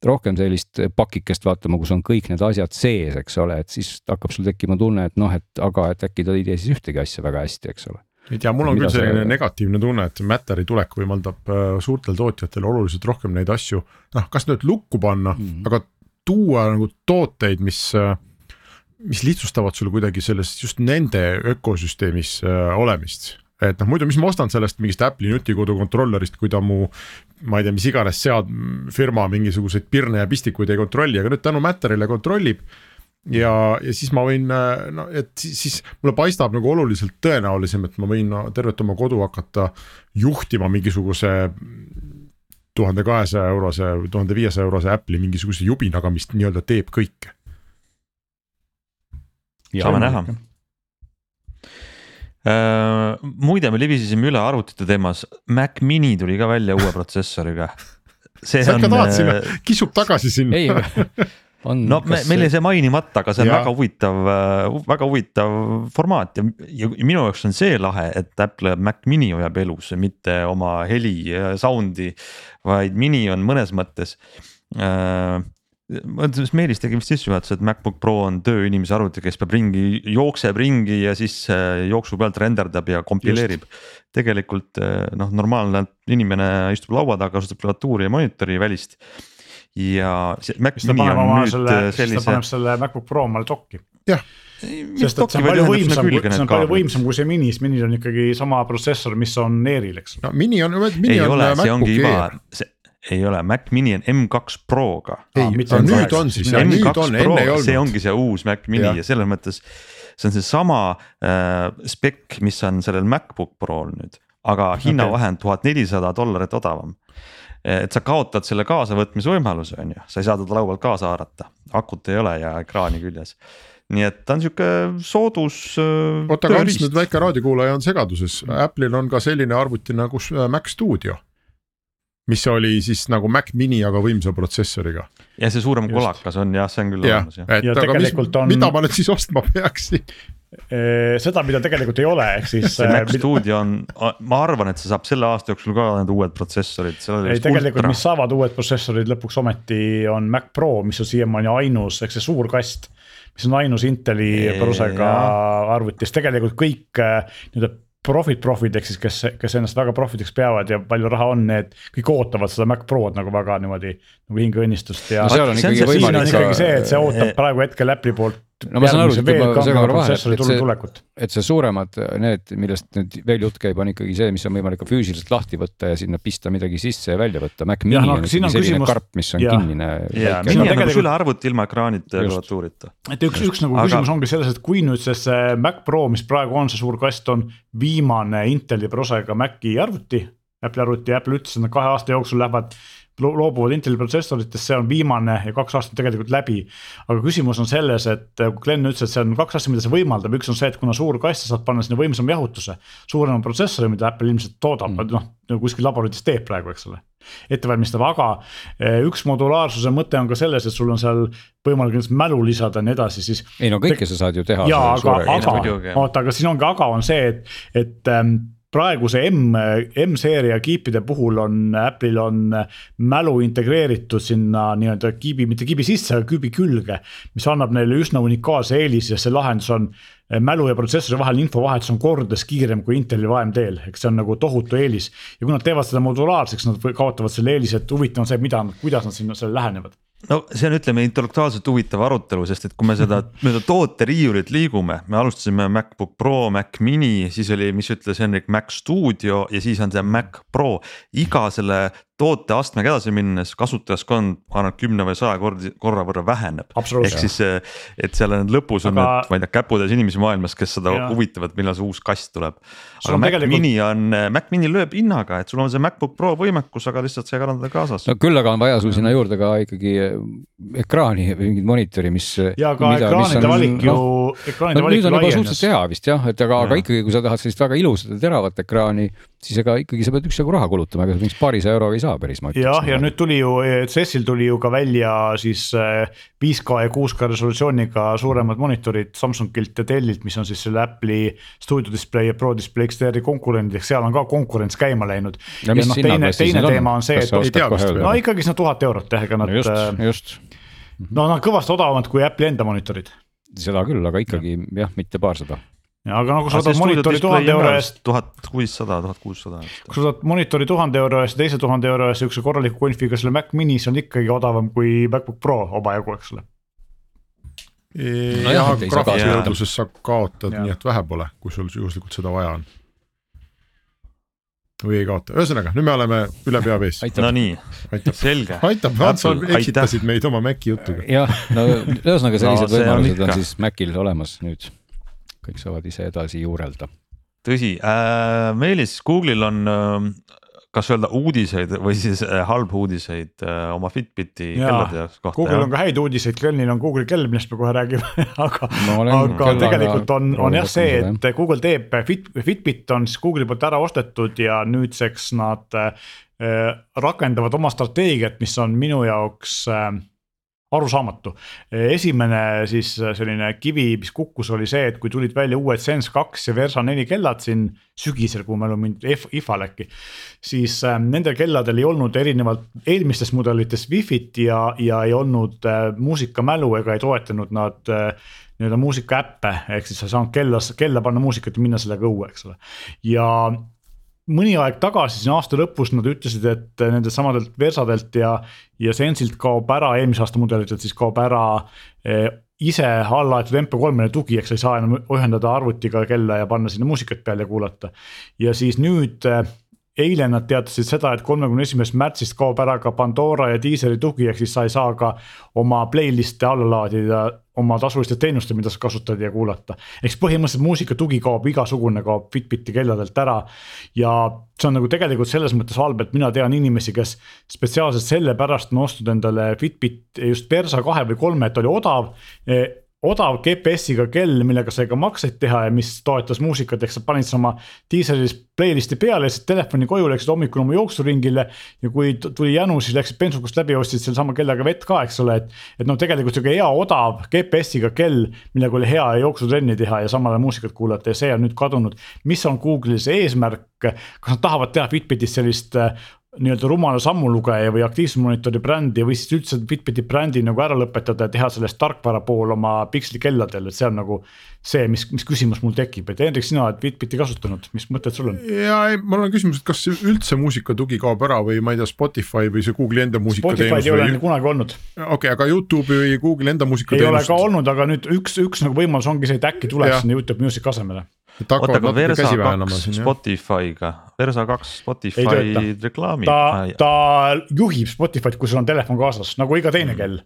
S5: rohkem sellist pakikest vaatama, kus on kõik need asjad sees, eks ole, et siis hakkab sul tekkima tunne, et noh, et aga et äkki ta ei tee siis ühtegi asja väga hästi, eks ole
S4: ei tea, mul on küll selline see... negatiivne tunne, et Matteri tulek võimaldab äh, suurtel tootjatel oluliselt rohkem neid asju, noh, kas nüüd lukku panna mm, -hmm. aga tuua nagu tooteid, mis, äh, mis lihtsustavad sul kuidagi selles just nende ökosüsteemis äh, olemist et noh, muidu, mis ma ostan sellest mingist Apple'i nutikodu kontrollerist, kui ta mu, ma ei tea, mis iganes sead firma mingisuguseid pirne ja pistikuid ei kontrolli, aga nüüd tänu Matterile kontrollib ja, ja siis ma võin, no et siis, siis mulle paistab nagu oluliselt tõenäolisem, et ma võin no, tervet oma kodu hakata juhtima mingisuguse tuhande kahesaja eurose või tuhande viiesaja eurose Apple'i mingisuguse jubinaga, mis nii-öelda teeb kõike.
S2: saame näha Uh, muide, me libisesime üle arvutite teemas, Mac mini tuli ka välja uue protsessoriga.
S4: sa ikka tahad sinna, kisub tagasi sinna.
S5: ei
S2: on. no me, meil jäi see mainimata, aga see on ja. väga huvitav, äh, väga huvitav formaat ja, ja minu jaoks on see lahe, et Apple Mac mini hoiab elus, mitte oma heli ja sound'i, vaid mini on mõnes mõttes äh, Meelis tegi vist sissejuhatuse, et MacBook Pro on tööinimese arvuti, kes peab ringi, jookseb ringi ja siis äh, jooksu pealt renderdab ja kompileerib. tegelikult noh, normaalne inimene istub laua taga, kasutab klaviatuuri ja monitori välist ja see Mac mini on nüüd selle, sellise.
S3: ta paneb selle MacBook Pro omale dokki.
S4: jah
S3: sest et see on palju võimsam, see on palju võimsam kui see mini, sest minil on ikkagi sama protsessor, mis on Airil, eks.
S4: no mini on, mini
S2: ei
S4: on
S2: ole, see ongi iva, see ei ole, Mac mini on M2 Proga.
S4: ei, nüüd on siis, nüüd on, enne ei olnud.
S2: see ongi see uus Mac mini ja, ja selles mõttes see on seesama äh, spec, mis on sellel MacBook Prol nüüd, aga hinnavahe on tuhat nelisada dollarit odavam et sa kaotad selle kaasavõtmise võimaluse, on ju, sa ei saa teda laua pealt kaasa haarata, akut ei ole ja ekraani küljes nii et ta on sihuke soodus.
S4: Äh, oota, aga Ants nüüd väike raadiokuulaja on segaduses, Apple'il on ka selline arvuti nagu äh, Mac Studio. mis oli siis nagu Mac mini, aga võimsa protsessoriga.
S2: ja see suurem Just. kolakas on jah, see on küll
S4: ja, olemas jah. et ja aga mis, on... mida ma nüüd siis ostma peaksin
S3: seda, mida tegelikult ei ole, ehk siis.
S2: see Mac mida... Studio on, ma arvan, et see saab selle aasta jooksul ka need uued protsessorid.
S3: ei, tegelikult, mis saavad uued protsessorid lõpuks ometi on Mac Pro, mis on siiamaani ainus, ehk see suur kast. mis on ainus Inteli Procega arvutis, tegelikult kõik nii-öelda profid, profid ehk siis, kes, kes ennast väga profitiks peavad ja palju raha on, need kõik ootavad seda Mac Prod nagu väga niimoodi nagu hingeõnnistust ja no,.
S5: seal on ikkagi
S3: see, et see ootab praegu hetkel Apple'i poolt
S5: no ma saan aru, et et see, et see suuremad, need, millest nüüd veel jutt käib, on ikkagi see, mis on võimalik ka füüsiliselt lahti võtta ja sinna pista midagi sisse ja välja võtta, Mac Mini no, on ikkagi on selline küsimus... karp, mis on ja. kinnine.
S2: Mini on nagu sülearvuti ilma ekraanita ja klaviatuurita.
S3: et üks, üks nagu Aga... küsimus ongi selles, et kui nüüd see, see Mac Pro, mis praegu on see suur kast, on viimane Inteli Procega Maci arvuti, Apple'i arvuti, Apple ütles, et nad kahe aasta jooksul lähevad loobuvad Inteli protsessoritest, see on viimane ja kaks aastat tegelikult läbi. aga küsimus on selles, et äh, Glen ütles, et see on kaks asja, mida see võimaldab, üks on see, et kuna suur kass, sa saad panna sinna võimsama jahutuse. suurema protsessori, mida Apple ilmselt toodab mm., noh nagu kuskil laborites teeb praegu, eks ole. ettevalmistab, aga äh, üks modulaarsuse mõte on ka selles, et sul on seal võimalik näiteks mälu lisada ja nii edasi, siis.
S5: ei no kõike sa saad ju teha.
S3: jaa, aga, aga, oota, aga siin ongi aga on see, et, et ähm, praeguse M, M-seeria kiipide puhul on Apple'il on mälu integreeritud sinna nii-öelda kiibi, mitte kiibi sisse, aga kiibi külge. mis annab neile üsna unikaalse eelise, see lahendus on mälu ja protsessori vaheline infovahetus on kordades kiirem kui Intelil AMD-l, eks see on nagu tohutu eelis. ja kui nad teevad seda modulaarseks, nad kaotavad selle eelise, et huvitav on see, mida, kuidas nad sinna sellele lähenevad
S2: no see on, ütleme intellektuaalselt huvitav arutelu, sest et kui me seda mööda tooteriiulit liigume, me alustasime MacBook Pro, Mac Mini, siis oli, mis ütles Henrik, Mac Studio ja siis on see Mac Pro. iga selle tooteastmega edasi minnes kasutajaskond, ma arvan, kümne või saja kordi, korra võrra väheneb. ehk siis, et seal on lõpus on Aga... need, ma ei tea, käputäis inimesi maailmas, kes seda ja. huvitavad, millal see uus kast tuleb. aga Mac tegelikult... Mini on, Mac Mini lööb hinnaga, et sul on see MacBook Pro võimekus, aga lihtsalt see ei kannata kaasas.
S5: no küll aga on vaja sul sinna juurde ka ikkagi ekraani või mingit monitori, mis.
S3: ja ka mida, ekraanide on, valik ju no,, ekraanide no, valik
S5: ju laienes. suhteliselt hea vist jah, et aga, aga ikkagi, kui sa tahad sellist väga ilusat ja teravat ekraani, siis ega ikkagi sa pead üksjagu raha kulutama, ega sa mingit paarisaja euroga ei saa päris.
S3: jah, ja nüüd tuli ju, CES-il tuli ju ka välja siis 5K äh, ja 6K resolutsiooniga suuremad monitorid Samsungilt ja Dellilt, mis on siis selle Apple'i Studio Display ja Pro Display XDR-i konkurendid, ehk seal on ka konkurents käima läinud. ja, ja noh, teine, teine teema on see, et
S4: tea
S3: no ikkagi sinna tuhat eurot jah, ega nad.
S5: just, äh, just.
S3: no nad on kõvasti odavamad kui Apple'i enda monitorid.
S5: seda küll, aga ikkagi jah ja,, mitte paarsada
S3: aga no kui sa võtad monitori tuhande euro eest.
S2: tuhat kuussada, tuhat kuussada.
S3: kui sa võtad monitori tuhande euro eest ja teise tuhande euro eest siukse korraliku konfiga selle Mac mini, see on ikkagi odavam kui MacBook Pro omajagu, eks ole.
S4: jah, graafilise jõudluses sa kaotad, nii et vähe pole, kui sul juhuslikult seda vaja on. või ei kaota, ühesõnaga nüüd me oleme üle pea vees.
S2: no nii, selge.
S4: aitab, Ants, sa eksitasid meid oma Maci jutuga.
S5: jah, no ühesõnaga sellised no, võimalused on, on siis Macil olemas nüüd kõik saavad ise edasi juurelda.
S2: tõsi äh,, Meelis, Google'il on äh, kas öelda uudiseid või siis äh, halbu uudiseid äh, oma Fitbiti kellade kohta.
S3: Google'il on ka häid uudiseid, Glenil on Google'i kell, millest me kohe räägime aga, aga tegelikult on, on jah see, et Google teeb Fit, Fitbit on siis Google'i poolt ära ostetud ja nüüdseks nad äh, rakendavad oma strateegiat, mis on minu jaoks äh, arusaamatu. esimene siis selline kivi, mis kukkus, oli see, et kui tulid välja uued Sense kaks ja Versa neli kellad siin sügisel, kui olen mind IFA-l äkki. siis äh, nendel kelladel ei olnud erinevalt eelmistest mudelitest Wi-Fit ja, ja ei olnud äh, muusikamälu ega ei toetanud nad äh, nii-öelda muusikaäppe, ehk siis sa ei saanud kella, kella panna muusikat ja minna sellega õue, eks ole. ja mõni aeg tagasi, siin aasta lõpus nad ütlesid, et nendelt samadelt Versadelt ja, ja Sensilt kaob ära, eelmise aasta mudelitelt siis kaob ära eh, ise allalaetud MP3-le tugi, eks sa ei saa enam ühendada arvutiga kella ja panna sinna muusikat peale ja kuulata. ja siis nüüd eh, eile nad teatasid seda, et kolmekümne esimesest märtsist kaob ära ka Pandora ja Deezeri tugi, ehk siis sa ei saa ka oma playlist'e alla laadida oma tasuliste teenuste, mida sa kasutad ja kuulata. ehk siis põhimõtteliselt muusika tugi kaob, igasugune kaob Fitbiti kelladelt ära. ja see on nagu tegelikult selles mõttes halb, et mina tean inimesi, kes spetsiaalselt sellepärast on ostnud endale Fitbit just Versa kahe või kolme, et oli odav odav GPS-iga kell, millega sai ka makseid teha ja mis toetas muusikat, ehk sa panid oma diiselis playlist'i peale, läksid telefoni koju, läksid hommikul oma jooksuringile. ja kui tuli janu, siis läksid bensukast läbi, ostsid sellesama kellaga vett ka, eks ole, et. et noh, tegelikult sihuke hea odav GPS-iga kell, millega oli hea jooksutrenni teha ja samal ajal muusikat kuulata ja see on nüüd kadunud. mis on Google'is eesmärk, kas nad tahavad teha Fitbitis sellist nii-öelda rumala sammulugeja või aktiivsusmonitori brändi või siis üldse Fitbiti brändi nagu ära lõpetada ja teha sellest tarkvara pool oma pikslikelladel, et see on nagu. see, mis, mis küsimus mul tekib, et Hendrik, sina oled Fitbiti kasutanud, mis mõtted sul on?
S4: ja ei, mul on küsimus, et kas üldse muusika tugi kaob ära või ma ei tea, Spotify või see Google'i enda muusikateenus.
S3: Spotify'd ei ole neil kunagi olnud.
S4: okei okay,, aga Youtube'i või Google'i enda muusikateenust.
S3: ei ole ka olnud, aga nüüd üks, üks nagu võimalus ongi see, et äkki tuleb sinna Youtube Music asemele
S2: oota, aga Versa kaks Spotify'ga, Versa kaks Spotify reklaami.
S3: ta, ta juhib Spotify'd, kui sul on telefon kaasas, nagu iga teine mm. kell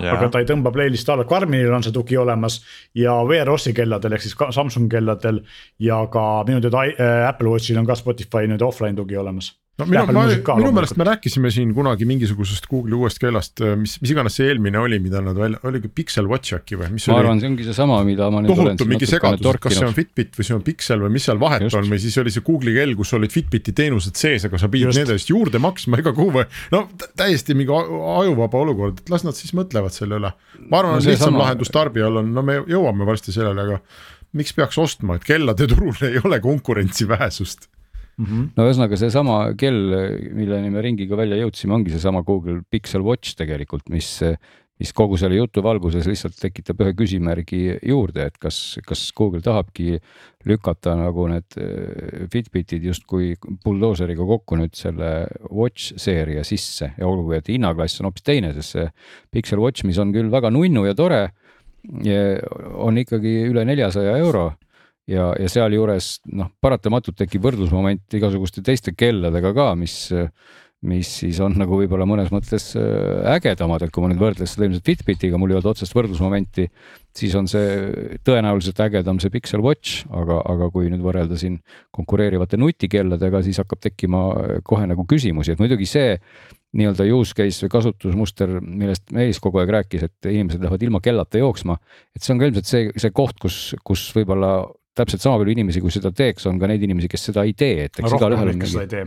S3: Ja. aga ta ei tõmba playlist'i alla, Karminil on see tugi olemas ja VROS-i kelladel ehk siis Samsung kelladel ja ka minu teada äh, Apple Watchil on ka Spotify nüüd offline tugi olemas
S4: no minu, ma, minu meelest me rääkisime siin kunagi mingisugusest Google'i uuest kellast, äh, mis, mis iganes see eelmine oli, mida nad välja, oligi Pixel Watch äkki või?
S5: ma arvan, see ongi seesama, mida ma nüüd
S4: tohutu mingi segadus, et kas see on Fitbit või see on Pixel või mis seal vahet Just. on või siis oli see Google'i kell, kus olid Fitbiti teenused sees, aga sa pidid nende eest juurde maksma iga kuu või. no täiesti mingi ajuvaba olukord, et las nad siis mõtlevad selle üle. ma arvan no,, et lihtsam sama... lahendus tarbijal on, no me jõuame varsti sellele, aga miks peaks ostma, et kellade turul ei ole konkurentsi vähesust
S5: mm. -hmm. no ühesõnaga seesama kell, milleni me ringiga välja jõudsime, ongi seesama Google Pixel Watch tegelikult, mis, mis kogu selle jutu valguses lihtsalt tekitab ühe küsimärgi juurde, et kas, kas Google tahabki lükata nagu need äh, Fitbitid justkui buldooseriga kokku nüüd selle Watch seeria sisse ja olgugi, et hinnaklass on hoopis teine, sest see Pixel Watch, mis on küll väga nunnu ja tore, on ikkagi üle neljasaja euro ja, ja sealjuures noh, paratamatult tekib võrdlusmoment igasuguste teiste kelladega ka, mis, mis siis on nagu võib-olla mõnes mõttes äh, ägedamad, et kui ma nüüd võrdlen seda ilmselt Fitbitiga, mul ei olnud otsest võrdlusmomenti, siis on see tõenäoliselt ägedam see Pixel Watch, aga, aga kui nüüd võrrelda siin konkureerivate nutikelladega, siis hakkab tekkima kohe nagu küsimusi, et muidugi see nii-öelda use case või kasutusmuster, millest Meelis kogu aeg rääkis, et inimesed lähevad ilma kellata jooksma. et see on ka ilmselt see, see koht, kus, kus võib-olla täpselt sama palju inimesi, kui seda teeks, on ka neid inimesi, kes seda ei tee, et eks igalühel on mingi.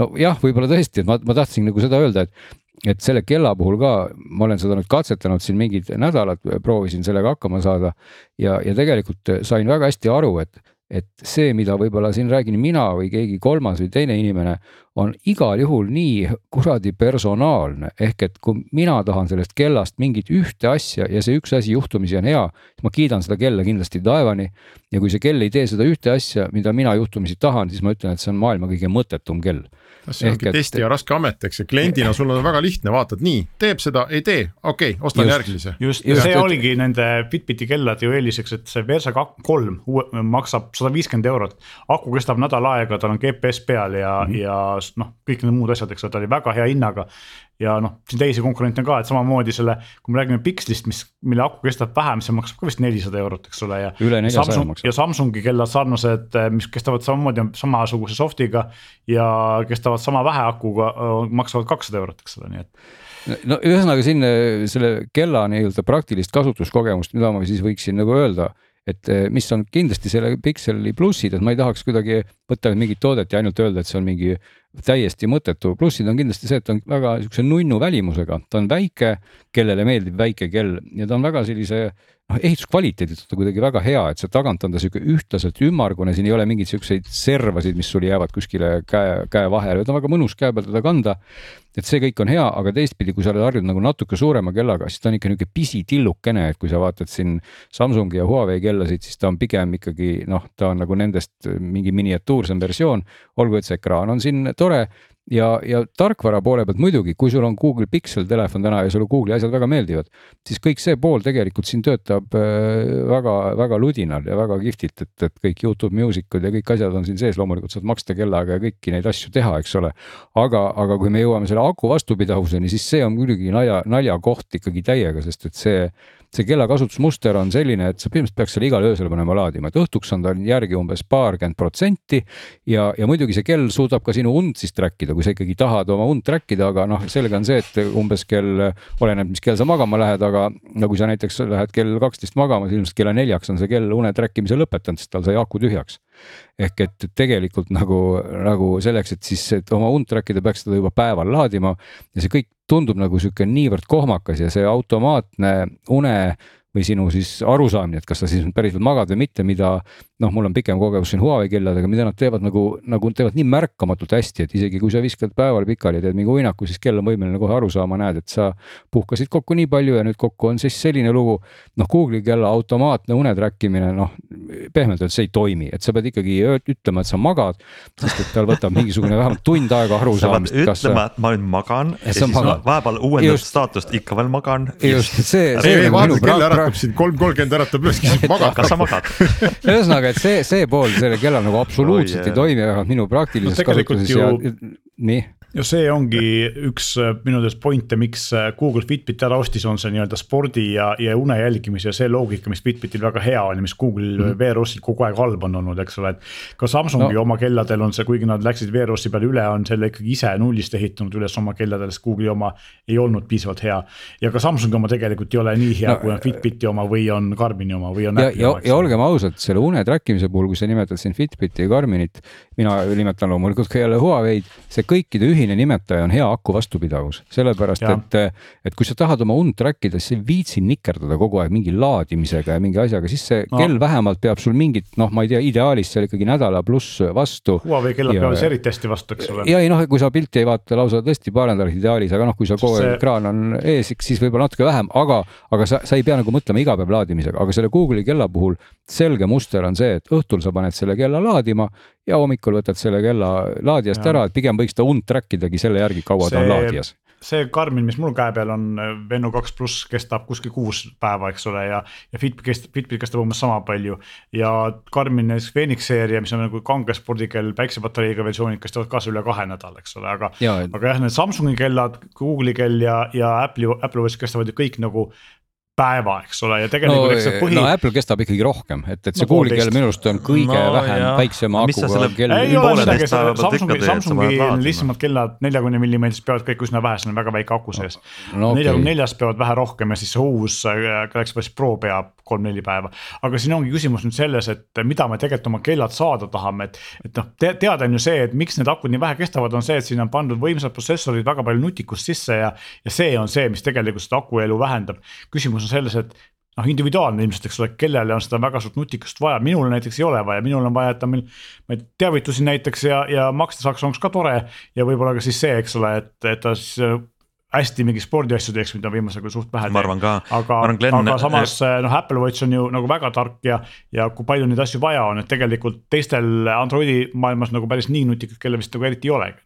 S5: nojah, võib-olla tõesti, et ma, ma tahtsin nagu seda öelda, et, et selle kella puhul ka ma olen seda nüüd katsetanud siin mingid nädalad, proovisin sellega hakkama saada ja, ja tegelikult sain väga hästi aru, et et see, mida võib-olla siin räägin mina või keegi kolmas või teine inimene, on igal juhul nii kuradi personaalne, ehk et kui mina tahan sellest kellast mingit ühte asja ja see üks asi juhtumisi on hea, siis ma kiidan seda kella kindlasti taevani. ja kui see kell ei tee seda ühte asja, mida mina juhtumisi tahan, siis ma ütlen, et see on maailma kõige mõttetum kell
S4: see ongi et... testi ja raske amet, eks ju, kliendina sul on väga lihtne, vaatad nii, teeb seda, ei tee, okei okay,, ostan just, järgmise.
S3: just, ja see et... oligi nende Fitbiti kellade ju eeliseks, et see Versa kolm maksab sada viiskümmend eurot. aku kestab nädal aega, tal on GPS peal ja mm, -hmm. ja noh, kõik need muud asjad, eks ole, ta oli väga hea hinnaga ja noh, siin teisi konkurente on ka, et samamoodi selle, kui me räägime Pixlist, mis, mille aku kestab vähem, see maksab ka vist nelisada eurot, eks ole, ja.
S5: üle neljasaja maksab.
S3: ja Samsungi kellad sarnased, mis kestavad samamoodi samasuguse soft'iga ja kestavad sama vähe akuga, maksavad kakssada eurot, eks ole, nii et
S5: no ühesõnaga siin selle kella nii-öelda praktilist kasutuskogemust, mida ma siis võiksin nagu öelda et eh, mis on kindlasti selle Pixeli plussid, et ma ei tahaks kuidagi võtta mingit toodet ja ainult öelda, et see on mingi täiesti mõttetu. plussid on kindlasti see, et on väga niisuguse nunnu välimusega, ta on väike, kellele meeldib väike kell ja ta on väga sellise noh, ehituskvaliteedilt on ta kuidagi väga hea, et see tagant on ta sihuke ühtlaselt ümmargune, siin ei ole mingeid siukseid servasid, mis sul jäävad kuskile käe, käe vahele, ta on väga mõnus käe peal teda kanda et see kõik on hea, aga teistpidi, kui sa oled harjunud nagu natuke suurema kellaga, siis ta on ikka niisugune pisitillukene, et kui sa vaatad siin Samsungi ja Huawei kellasid, siis ta on pigem ikkagi noh, ta on nagu nendest mingi miniatuursem versioon. olgu, et see ekraan on siin tore ja, ja tarkvara poole pealt muidugi, kui sul on Google Pixel telefon täna ja sulle Google'i asjad väga meeldivad, siis kõik see pool tegelikult siin töötab väga-väga äh, ludinal ja väga kihvtilt, et, et kõik Youtube Music'ud ja kõik asjad on siin sees, loomulikult saad maksta kellaga ja kõiki neid asju teha, eks ole. aga, aga kui me jõuame selle aku vastupidavuseni, siis see on muidugi nalja, naljakoht ikkagi täiega, sest et see see kella kasutusmuster on selline, et sa põhimõtteliselt peaks selle igal öösel panema laadima, et õhtuks on tal järgi umbes paarkümmend protsenti. ja, ja muidugi see kell suudab ka sinu und siis track ida, kui sa ikkagi tahad oma und track ida, aga noh, selge on see, et umbes kell, oleneb, mis kell sa magama lähed, aga no kui sa näiteks lähed kell kaksteist magama, siis ilmselt kella neljaks on see kell une track imise lõpetanud, sest tal sai aku tühjaks ehk et tegelikult nagu, nagu selleks, et siis et oma und track ida, peaks seda juba päeval laadima ja see kõik tundub nagu sihuke niivõrd kohmakas ja see automaatne une või sinu siis arusaamine, et kas sa siis päriselt magad või mitte, mida noh, mul on pikem kogemus siin Huawei kelladega, mida nad teevad nagu, nagu teevad nii märkamatult hästi, et isegi kui sa viskad päeval pikali ja teed mingi uinaku, siis kell on võimeline kohe aru saama, näed, et sa puhkasid kokku nii palju ja nüüd kokku on siis selline lugu. noh, Google'i kella automaatne une track imine, noh pehmelt öeldes see ei toimi, et sa pead ikkagi ütlema, et sa magad, sest et tal võtab mingisugune vähemalt tund aega aru saamist.
S2: ütlema, et ma nüüd magan ja, ja siis magad. vahepeal uuendad staatust, ikka veel magan.
S5: just, see, see.
S4: vahepeal kell äratab sind kolm kolmkümmend äratab üles, siis magad.
S2: kas sa magad?
S5: ühesõnaga, et see, see pool selle kellal nagu absoluutselt oh, yeah. ei toimi, vähemalt minu praktilises no, kasutuses ju... ja nii
S3: ja see ongi üks äh, minu teada point'e, miks äh, Google Fitbit ära ostis, on see nii-öelda spordi ja, ja une jälgimise ja see loogika, mis Fitbitil väga hea on ja mis Google mm -hmm. VROS-il kogu aeg halb on olnud, eks ole, et. ka Samsungi no. oma kelladel on see, kuigi nad läksid VROS-i peale üle, on selle ikkagi ise nullist ehitanud üles oma kelladele, sest Google'i oma ei olnud piisavalt hea. ja ka Samsungi oma tegelikult ei ole nii hea no,, kui on Fitbiti oma või on Garmini oma või on.
S5: ja, ja, ja olgem ausad, selle une track imise puhul, kui sa nimetad siin Fitbiti ja Garminit, mina nimetan loomulikult ka jälle Huawei'd, see kõikide ühine ühine nimetaja on hea aku vastupidavus, sellepärast ja. et, et kui sa tahad oma und track ida, siis sa ei viitsi nikerdada kogu aeg mingi laadimisega ja mingi asjaga, siis see no. kell vähemalt peab sul mingit, noh, ma ei tea, ideaalis seal ikkagi nädala pluss vastu.
S3: Huawei kellad peavad siis eriti hästi vastu, eks ole.
S5: ja ei noh, kui sa pilti ei vaata lausa tõesti paar nädalat ideaalis, aga noh, kui sa kogu aeg see... ekraan on ees, siis võib-olla natuke vähem, aga, aga sa, sa ei pea nagu mõtlema iga päev laadimisega, aga selle Google'i kella puhul selge muster on see, et õhtul sa paned selle kella laadima ja hommikul võtad selle kella laadijast ja. ära, et pigem võiks ta und track idagi selle järgi, kaua see, ta on laadijas
S3: see Garmin, mis mul käe peal on, Venno kaks pluss kestab kuskil kuus päeva, eks ole, ja, ja Fitbit kestab, Fitbit kestab umbes sama palju. ja Garmin näiteks Phoenix seeria, mis on nagu kange spordikell päiksepatareiga versioonid, kestavad ka üle kahe nädala, eks ole, aga aga jah, need Samsungi kellad, Google'i kell ja, ja Apple'i, Apple Watch kestavad ju kõik nagu päeva, eks ole, ja tegelikult no, eks see põhi.
S5: no Apple kestab ikkagi rohkem, et, et see no, Google'i kell minu arust on kõige no, vähem jah. väiksema akuga kell.
S3: ei ole midagi, Samsungi, Samsungi lihtsamad kellad neljakümne millimeetrist peavad kõik üsna vähe, seal on väga väike aku sees no,. neljakümne okay. neljast peavad vähe rohkem ja siis see uus äh, Galaxy Buds Pro peab kolm-neli päeva. aga siin ongi küsimus nüüd selles, et mida me tegelikult oma kellad saada tahame, et, et noh te,, teada on ju see, et miks need akud nii vähe kestavad, on see, et siin on pandud võimsad protsessorid, väga palju nutikust sisse ja, ja see on see, mis tegelikult seda akuelu vähendab. küsimus küsimus on selles, et noh, individuaalne ilmselt, eks ole, kellele on seda väga suurt nutikust vaja, minul näiteks ei ole vaja, minul on vaja, et ta meil. ma ei teavitusi näiteks ja, ja maksta saaks, oleks ka tore ja võib-olla ka siis see, eks ole, et, et ta siis äh, hästi mingi spordiasju teeks, mida viimasel ajal suht vähe
S2: teeb. ma arvan ka.
S3: aga, aga samas noh, Apple Watch on ju nagu väga tark ja, ja kui palju neid asju vaja on, et tegelikult teistel Androidi maailmas nagu päris nii nutikad kelle vist nagu eriti ei olegi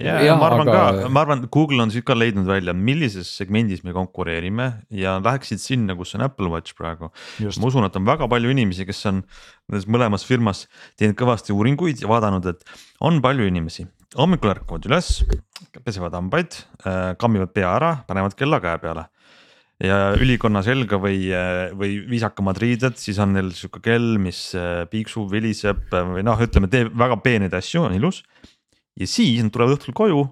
S2: ja, ja ma arvan aga... ka, ma arvan, Google on ka leidnud välja, millises segmendis me konkureerime ja läheksid sinna, kus on Apple Watch praegu. ma usun, et on väga palju inimesi, kes on nendes mõlemas firmas teinud kõvasti uuringuid ja vaadanud, et on palju inimesi, hommikul ärkavad üles, pesevad hambaid, äh, kammivad pea ära, panevad kella käe peale. Ja ülikonna selga või, või viisakamad riided, siis on neil sihuke kell, mis äh, piiksub, viliseb või noh, ütleme, teeb väga peeneid asju, on ilus ja siis nad tulevad õhtul koju,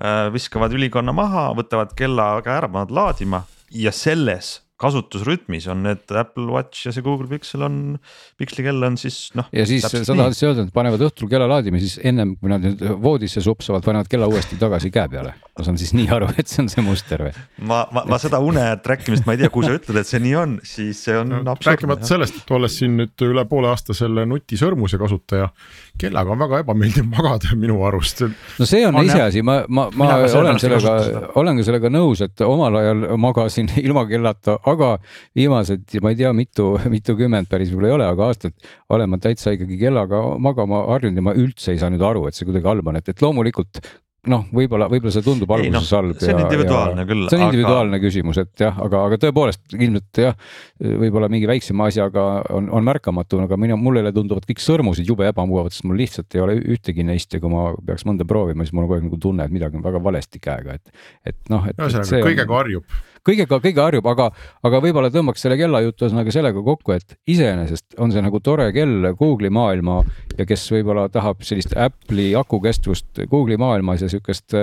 S2: äh, viskavad ülikonna maha, võtavad kella käe ära, panevad laadima. Ja selles kasutusrütmis on need Apple Watch ja see Google Pixel on, Pixeli kell on siis noh.
S5: ja siis sa tahad siis öelda, et panevad õhtul kella laadima, siis ennem kui nad nüüd voodisse supsavad, panevad kella uuesti tagasi käe peale. ma saan siis nii aru, et see on see muster või?
S2: ma, ma, ma seda une track imist ma ei tea, kui sa ütled, et see nii on, siis see on no,.
S4: rääkimata sellest, et olles siin nüüd üle poole aasta selle nutisõrmuse kasutaja, kellaga on väga ebameeldiv magada minu arust.
S5: no see on, on iseasi, ma, ma, ma olen sellega, olen ka sellega nõus, et omal ajal magasin ilma kellata aga viimased, ma ei tea, mitu, mitukümmend päris võib-olla ei ole, aga aastat olen ma täitsa ikkagi kellaga magama harjunud ja ma üldse ei saa nüüd aru, et see kuidagi halb on, et, et loomulikult noh, võib-olla, võib-olla see tundub alguses no, halb.
S2: see on individuaalne ja, küll.
S5: see on individuaalne aga... küsimus, et jah, aga, aga tõepoolest ilmselt jah, võib-olla mingi väiksema asjaga on, on märkamatu, aga minu, mulle tunduvad kõik sõrmusid jube ebamugavad, sest mul lihtsalt ei ole ühtegi neist ja kui ma peaks mõnda proovima, siis mul on kogu aeg nagu tunne, et midagi on väga valesti käega, et, et noh, et.
S4: ühesõnaga kõigega harjub
S5: kõigega, kõige harjub, aga, aga võib-olla tõmbaks selle kellajutu ühesõnaga sellega kokku, et iseenesest on see nagu tore kell Google'i maailma ja kes võib-olla tahab sellist Apple'i akukestvust Google'i maailmas ja sihukest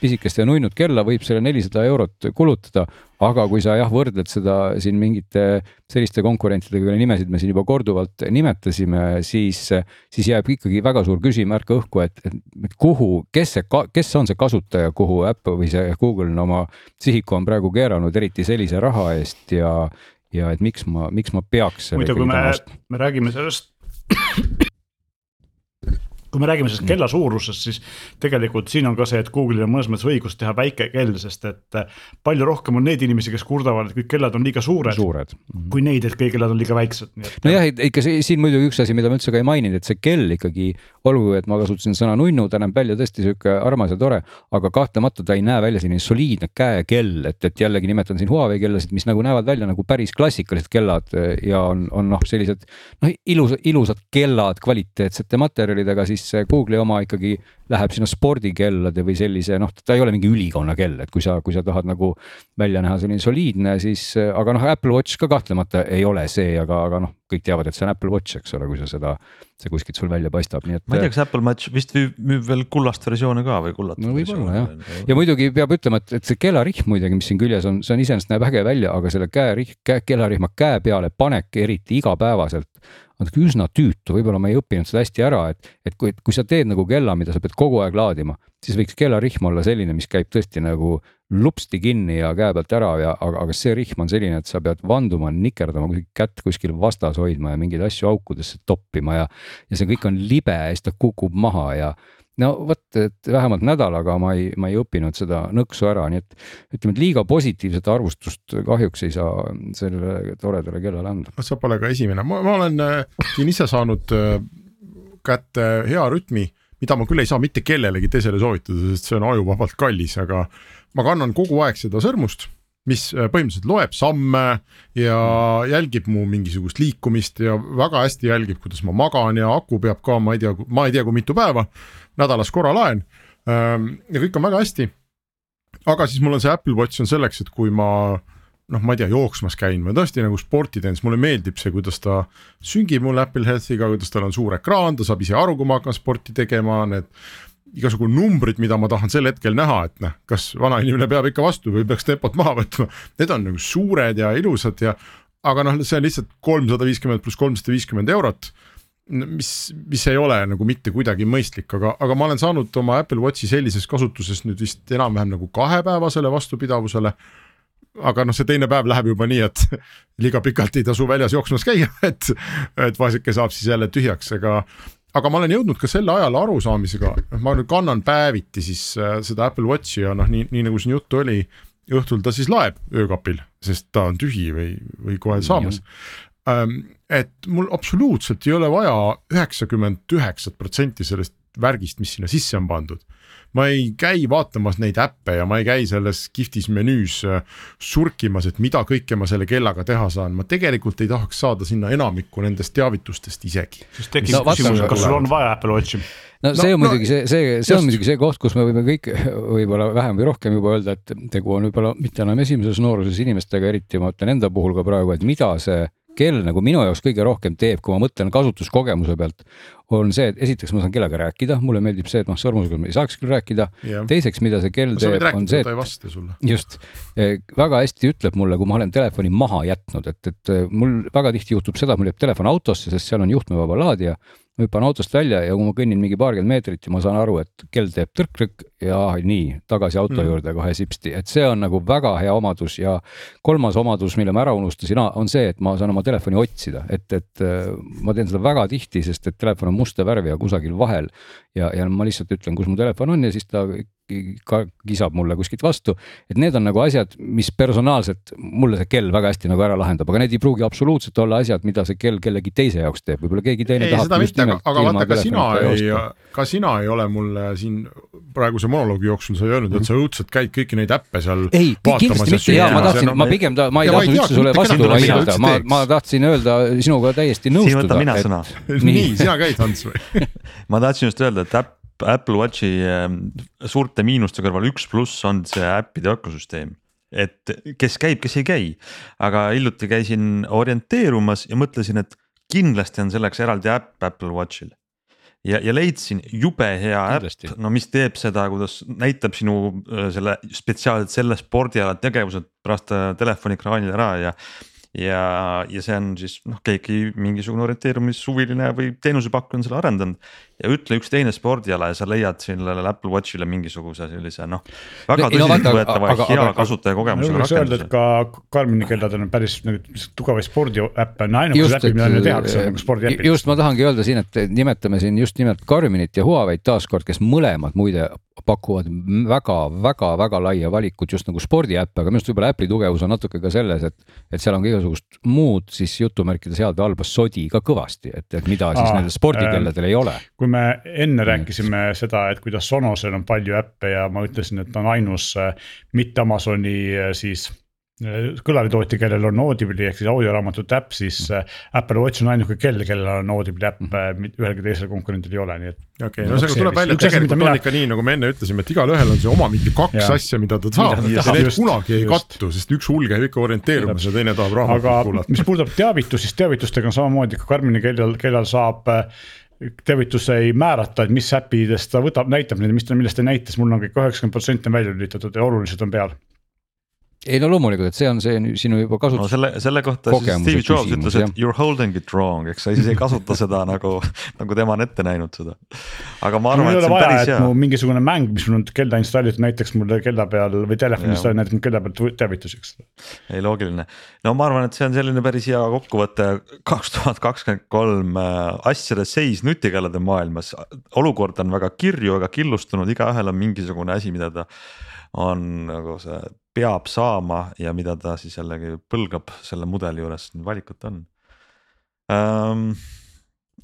S5: pisikest ja nunnut kella võib selle nelisada eurot kulutada. aga kui sa jah, võrdled seda siin mingite selliste konkurentidega, kelle nimesid me siin juba korduvalt nimetasime, siis, siis jääb ikkagi väga suur küsimärk õhku, et, et kuhu, kes see, kes on see kasutaja, kuhu Apple või see Google oma sihiku on praegu keeranud, eriti sellise raha eest ja ja et miks ma, miks ma peaks.
S3: muidu, kui me, me räägime sellest kui me räägime sellest kella suurusest, siis tegelikult siin on ka see, et Google'il on mõnes mõttes õigus teha väike kell, sest et äh, palju rohkem on neid inimesi, kes kurdavad, et kõik kellad on liiga suured, suured., kui neid, et kõik kellad on liiga väiksed.
S5: nojah, ikka see, siin muidugi üks asi, mida ma üldse ka ei maininud, et see kell ikkagi, olgu, et ma kasutasin sõna nunnu, ta näeb välja tõesti sihuke armas ja tore, aga kahtlemata ta ei näe välja selline soliidne käekell, et, et jällegi nimetan siin Huawei kellasid, mis nagu näevad välja nagu päris klassikalised kellad ja on, on noh, sellised noh, ilus, ilusad kellad kvaliteetsete materjalidega, siis siis Google'i oma ikkagi läheb sinna spordikellade või sellise noh, ta ei ole mingi ülikonna kell, et kui sa, kui sa tahad nagu välja näha selline soliidne, siis aga noh, Apple Watch ka kahtlemata ei ole see, aga, aga noh, kõik teavad, et see on Apple Watch, eks ole, kui sa seda, see kuskilt sul välja paistab, nii et.
S2: ma ei tea, kas Apple Watch vist müüb veel kullast versiooni ka või kullat.
S5: no võib-olla jah, ja muidugi peab ütlema, et, et see kellarihm muidugi, mis siin küljes on, see on iseenesest näeb äge välja, aga selle käerihm, käe, kellarihma käe peale panek, eriti igapäevaselt on üsna tüütu, võib-olla ma ei õppinud seda hästi ära, et, et kui, kui sa teed nagu kella, mida sa pead kogu aeg laadima, siis võiks kellarihm olla selline, mis käib tõesti nagu lupsti kinni ja käe pealt ära ja, aga, aga see rihm on selline, et sa pead vanduma, nikerdama, kätt kuskil vastas hoidma ja mingeid asju aukudesse toppima ja, ja see kõik on libe ja siis ta kukub maha ja no vot, et vähemalt nädalaga ma ei, ma ei õppinud seda nõksu ära, nii et ütleme, et liiga positiivset arvustust kahjuks ei saa sellele toredale kellale anda.
S4: sa pole ka esimene, ma, olen äh, siin ise saanud äh, kätte hea rütmi, mida ma küll ei saa mitte kellelegi teisele soovitada, sest see on ajuvabalt kallis, aga ma kannan kogu aeg seda sõrmust mis äh, põhimõtteliselt loeb samme ja jälgib mu mingisugust liikumist ja väga hästi jälgib, kuidas ma magan ja aku peab ka, ma ei tea, ma ei tea, kui mitu päeva nädalas korra laen. Ja kõik on väga hästi. aga siis mul on see Apple Watch on selleks, et kui ma noh, ma ei tea, jooksmas käin või tõesti nagu sporti teen, siis mulle meeldib see, kuidas ta süngib mul Apple Healthiga, kuidas tal on suur ekraan, ta saab ise aru, kui ma hakkan sporti tegema, need igasugu numbrid, mida ma tahan sel hetkel näha, et noh, kas vanainimene peab ikka vastu või peaks tempot maha võtma, need on nagu suured ja ilusad ja aga noh, see on lihtsalt kolmsada viiskümmend pluss kolmsada viiskümmend eurot mis, mis ei ole nagu mitte kuidagi mõistlik, aga, aga ma olen saanud oma Apple Watchi sellises kasutuses nüüd vist enam-vähem nagu kahepäevasele vastupidavusele. aga noh, see teine päev läheb juba nii, et liiga pikalt ei tasu väljas jooksmas käia, et, et vaeseke saab siis jälle tühjaks, aga aga ma olen jõudnud ka selle ajal arusaamisega, noh, ma nüüd kannan päeviti siis äh, seda Apple Watchi ja noh, nii, nii nagu siin juttu oli, õhtul ta siis laeb öökapil, sest ta on tühi või, või kohe saamas. Et mul absoluutselt ei ole vaja üheksakümmend üheksat protsenti sellest värgist, mis sinna sisse on pandud ma ei käi vaatamas neid äppe ja ma ei käi selles kihvtis menüüs äh, surkimas, et mida kõike ma selle kellaga teha saan, ma tegelikult ei tahaks saada sinna enamikku nendest teavitustest isegi.
S3: siis tekib no, küsimus, kas sul on vaja Apple Watchi?
S5: no see no, on muidugi no, see, see, see on muidugi see koht, kus me võime kõik võib-olla vähem või rohkem juba öelda, et tegu on võib-olla mitte enam esimeses nooruses inimestega, eriti ma ütlen enda puhul ka praegu, et mida see kell nagu minu jaoks kõige rohkem teeb, kui ma mõtlen kasutuskogemuse pealt, on see, et esiteks ma saan kellega rääkida, mulle meeldib see, et noh, sõrmusega ma ei saaks küll rääkida. teiseks, mida see kell teeb, on see, et just. Eh, väga hästi ütleb mulle, kui ma olen telefoni maha jätnud, et, et eh, mul väga tihti juhtub seda, mul jääb telefon autosse, sest seal on juhtmevaba laadija ma hüppan autost välja ja kui ma kõnnin mingi paarkümmend meetrit ja ma saan aru, et kell teeb tõrk-tõrk ja nii tagasi auto mm. juurde kohe sipsti, et see on nagu väga hea omadus ja kolmas omadus, mille ma ära unustasin, on see, et ma saan oma telefoni otsida, et, et äh, ma teen seda väga tihti, sest et telefon on musta värvi ja kusagil vahel. Ja, ja ma lihtsalt ütlen, kus mu telefon on ja siis ta ka kisab mulle kuskilt vastu. et need on nagu asjad, mis personaalselt mulle see kell väga hästi nagu ära lahendab, aga need ei pruugi absoluutselt olla asjad, mida see kell kellegi teise jaoks teeb, võib-olla keegi teine
S4: ei, tahab. Mitte, aga, aga vaata, ka sina ei, ka sina ei ole mulle siin praeguse monoloogi jooksul sa ei öelnud, et sa õudselt käid kõiki neid äppe seal.
S5: ei, kindlasti mitte ja ma tahtsin, ma pigem ta, ma ei tahtnud üldse sulle vastu vaielda, ma, ma tahtsin öelda sinuga täiesti nõustuda. siin võtan
S2: mina sõna.
S4: nii, sina käid, Ants või
S2: ma tahtsin just öelda, et äpp Apple Watchi ähm, suurte miinuste kõrval üks pluss on see äppide ökosüsteem. et kes käib, kes ei käi. aga hiljuti käisin orienteerumas ja mõtlesin, et kindlasti on selleks eraldi äpp Apple Watchil. ja, ja leidsin jube hea äpp, no mis teeb seda, kuidas näitab sinu äh, selle spetsiaalselt selle spordiala tegevused pärast äh, telefoni-ekraanil ära ja ja, ja see on siis noh, keegi mingisugune orienteerumishuviline või teenusepakkuja on selle arendanud. ja ütle üks teine spordiala ja sa leiad sellele Apple Watchile mingisuguse sellise noh, väga tõsiseltvõetava no, hea kasutajakogemusega
S3: rakenduse. öelda, et ka Karmini kelladel on päris tugevaid spordiäppe, on ainukesed äpid, mida neil tehakse nagu spordiäpid.
S5: just ma tahangi öelda siin, et nimetame siin just nimelt Karminit ja Huawei'd taaskord, kes mõlemad muide pakuvad väga-väga-väga laia valikut just nagu spordiäppe, aga minu arust võib-olla Apple'i tugevus on natuke ka selles, et, et seal on ka igasugust muud siis jutumärkides head või halba sodi ka kõvasti, et, et mida siis Aa, nendel spordikelladel äh, ei ole.
S3: kui me enne rääkisime mm. seda, et kuidas Sonosel on palju äppe ja ma ütlesin, et ta on ainus äh, mitte Amazoni äh, siis kõlaritootja, kellel on Audible'i ehk siis audioraamatute äpp, siis mm. Äh, Apple Watch on ainuke kell, kellel on Audible'i äpp mm., äh, ühelgi teisel konkurendil ei ole, nii et.
S4: okei okay,, no seega tuleb välja, et tegelikult on ikka nii, nagu me enne ütlesime, et igalühel on see oma mingi kaks ja. asja, mida ta saab ja need kunagi ei kattu, sest üks hull käib ikka orienteerumas ja teine tahab raamatut kuulata.
S3: mis puudutab teavitust, siis teavitustega on samamoodi, ka Karmini kellal, kellal saab äh, teavitus ei määrata, et mis äppidest ta võtab, näitab neid, mis ta, millest ta näitas, mul on kõik üheksakümmend protsenti on välja lülitatud ja olulised on peal
S5: ei no loomulikult, et see on see sinu juba kasutus
S2: no,. selle, selle kohta siis Steve Jobs ütles, et you are holding it wrong, eks sa siis ei kasuta seda nagu, nagu tema on ette näinud seda. aga ma arvan, et see on vaja, päris hea.
S3: mingisugune mäng, mis mul on kella installitud, näiteks mulle kella peal või telefoni installitud, näitab kella peal teavituseks.
S2: ei loogiline, no ma arvan, et see on selline päris hea kokkuvõte kaks tuhat kakskümmend kolm äh, asjade seis nutikellade maailmas. olukord on väga kirju, väga killustunud, igaühel on mingisugune asi, mida ta on nagu see peab saama ja mida ta siis jällegi põlgab selle mudeli juures, valikut on. Um,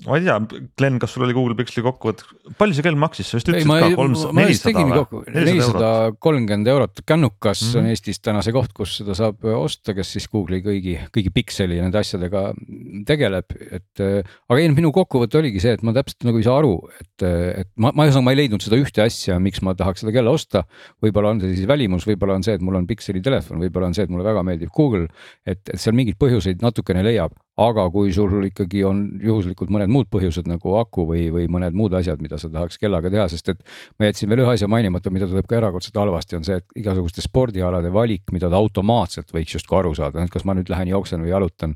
S2: ma ei tea, Glen, kas sul oli Google Pixeli kokkuvõte, palju see kell maksis, sa vist ütlesid ka kolmsada, nelisada
S5: või? nelisada kolmkümmend eurot, kännukas mm -hmm. on Eestis täna see koht, kus seda saab osta, kes siis Google'i kõigi, kõigi Pixeli ja nende asjadega tegeleb, et. aga ei, minu kokkuvõte oligi see, et ma täpselt nagu ei saa aru, et, et ma, ma ühesõnaga, ma ei leidnud seda ühte asja, miks ma tahaks seda kella osta. võib-olla on see siis välimus, võib-olla on see, et mul on Pixeli telefon, võib-olla on see, et mulle väga meeldib Google, et, et seal mingeid põhjuseid natukene leiab aga kui sul ikkagi on juhuslikult mõned muud põhjused nagu aku või, või mõned muud asjad, mida sa tahaks kellaga teha, sest et ma jätsin veel ühe asja mainimata, mida tuleb ka erakordselt halvasti, on see, et igasuguste spordialade valik, mida ta automaatselt võiks justkui aru saada, et kas ma nüüd lähen jooksen või jalutan,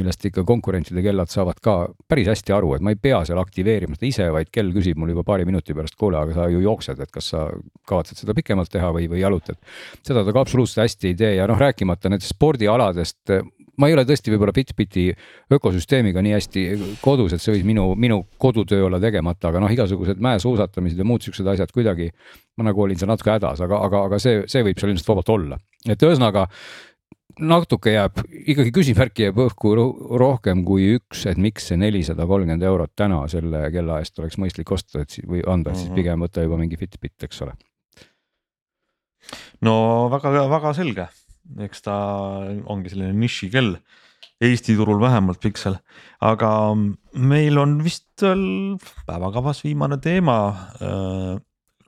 S5: millest ikka konkurentide kellad saavad ka päris hästi aru, et ma ei pea seal aktiveerima seda ise, vaid kell küsib mul juba paari minuti pärast, kuule, aga sa ju jooksed, et kas sa kavatsed seda pikemalt teha või, või jalutad. seda ta ka absoluutselt hästi ei tee ja noh, rääkimata nendest spordialadest ma ei ole tõesti võib-olla Fitbiti ökosüsteemiga nii hästi kodus, et see võis minu, minu kodutöö olla tegemata, aga noh, igasugused mäesuusatamised ja muud siuksed asjad kuidagi. ma nagu olin seal natuke hädas, aga, aga, aga see, see võib seal ilmselt vabalt olla, et ühesõnaga natuke jääb, ikkagi küsimärki jääb õhku rohkem kui üks, et miks see nelisada kolmkümmend eurot täna selle kella eest oleks mõistlik osta, et või anda, et siis mhm. pigem võtta juba mingi Fitbit, eks ole.
S2: no väga-väga selge eks ta ongi selline nišikell. Eesti turul vähemalt Pixel, aga meil on vist veel päevakavas viimane teema. Äh,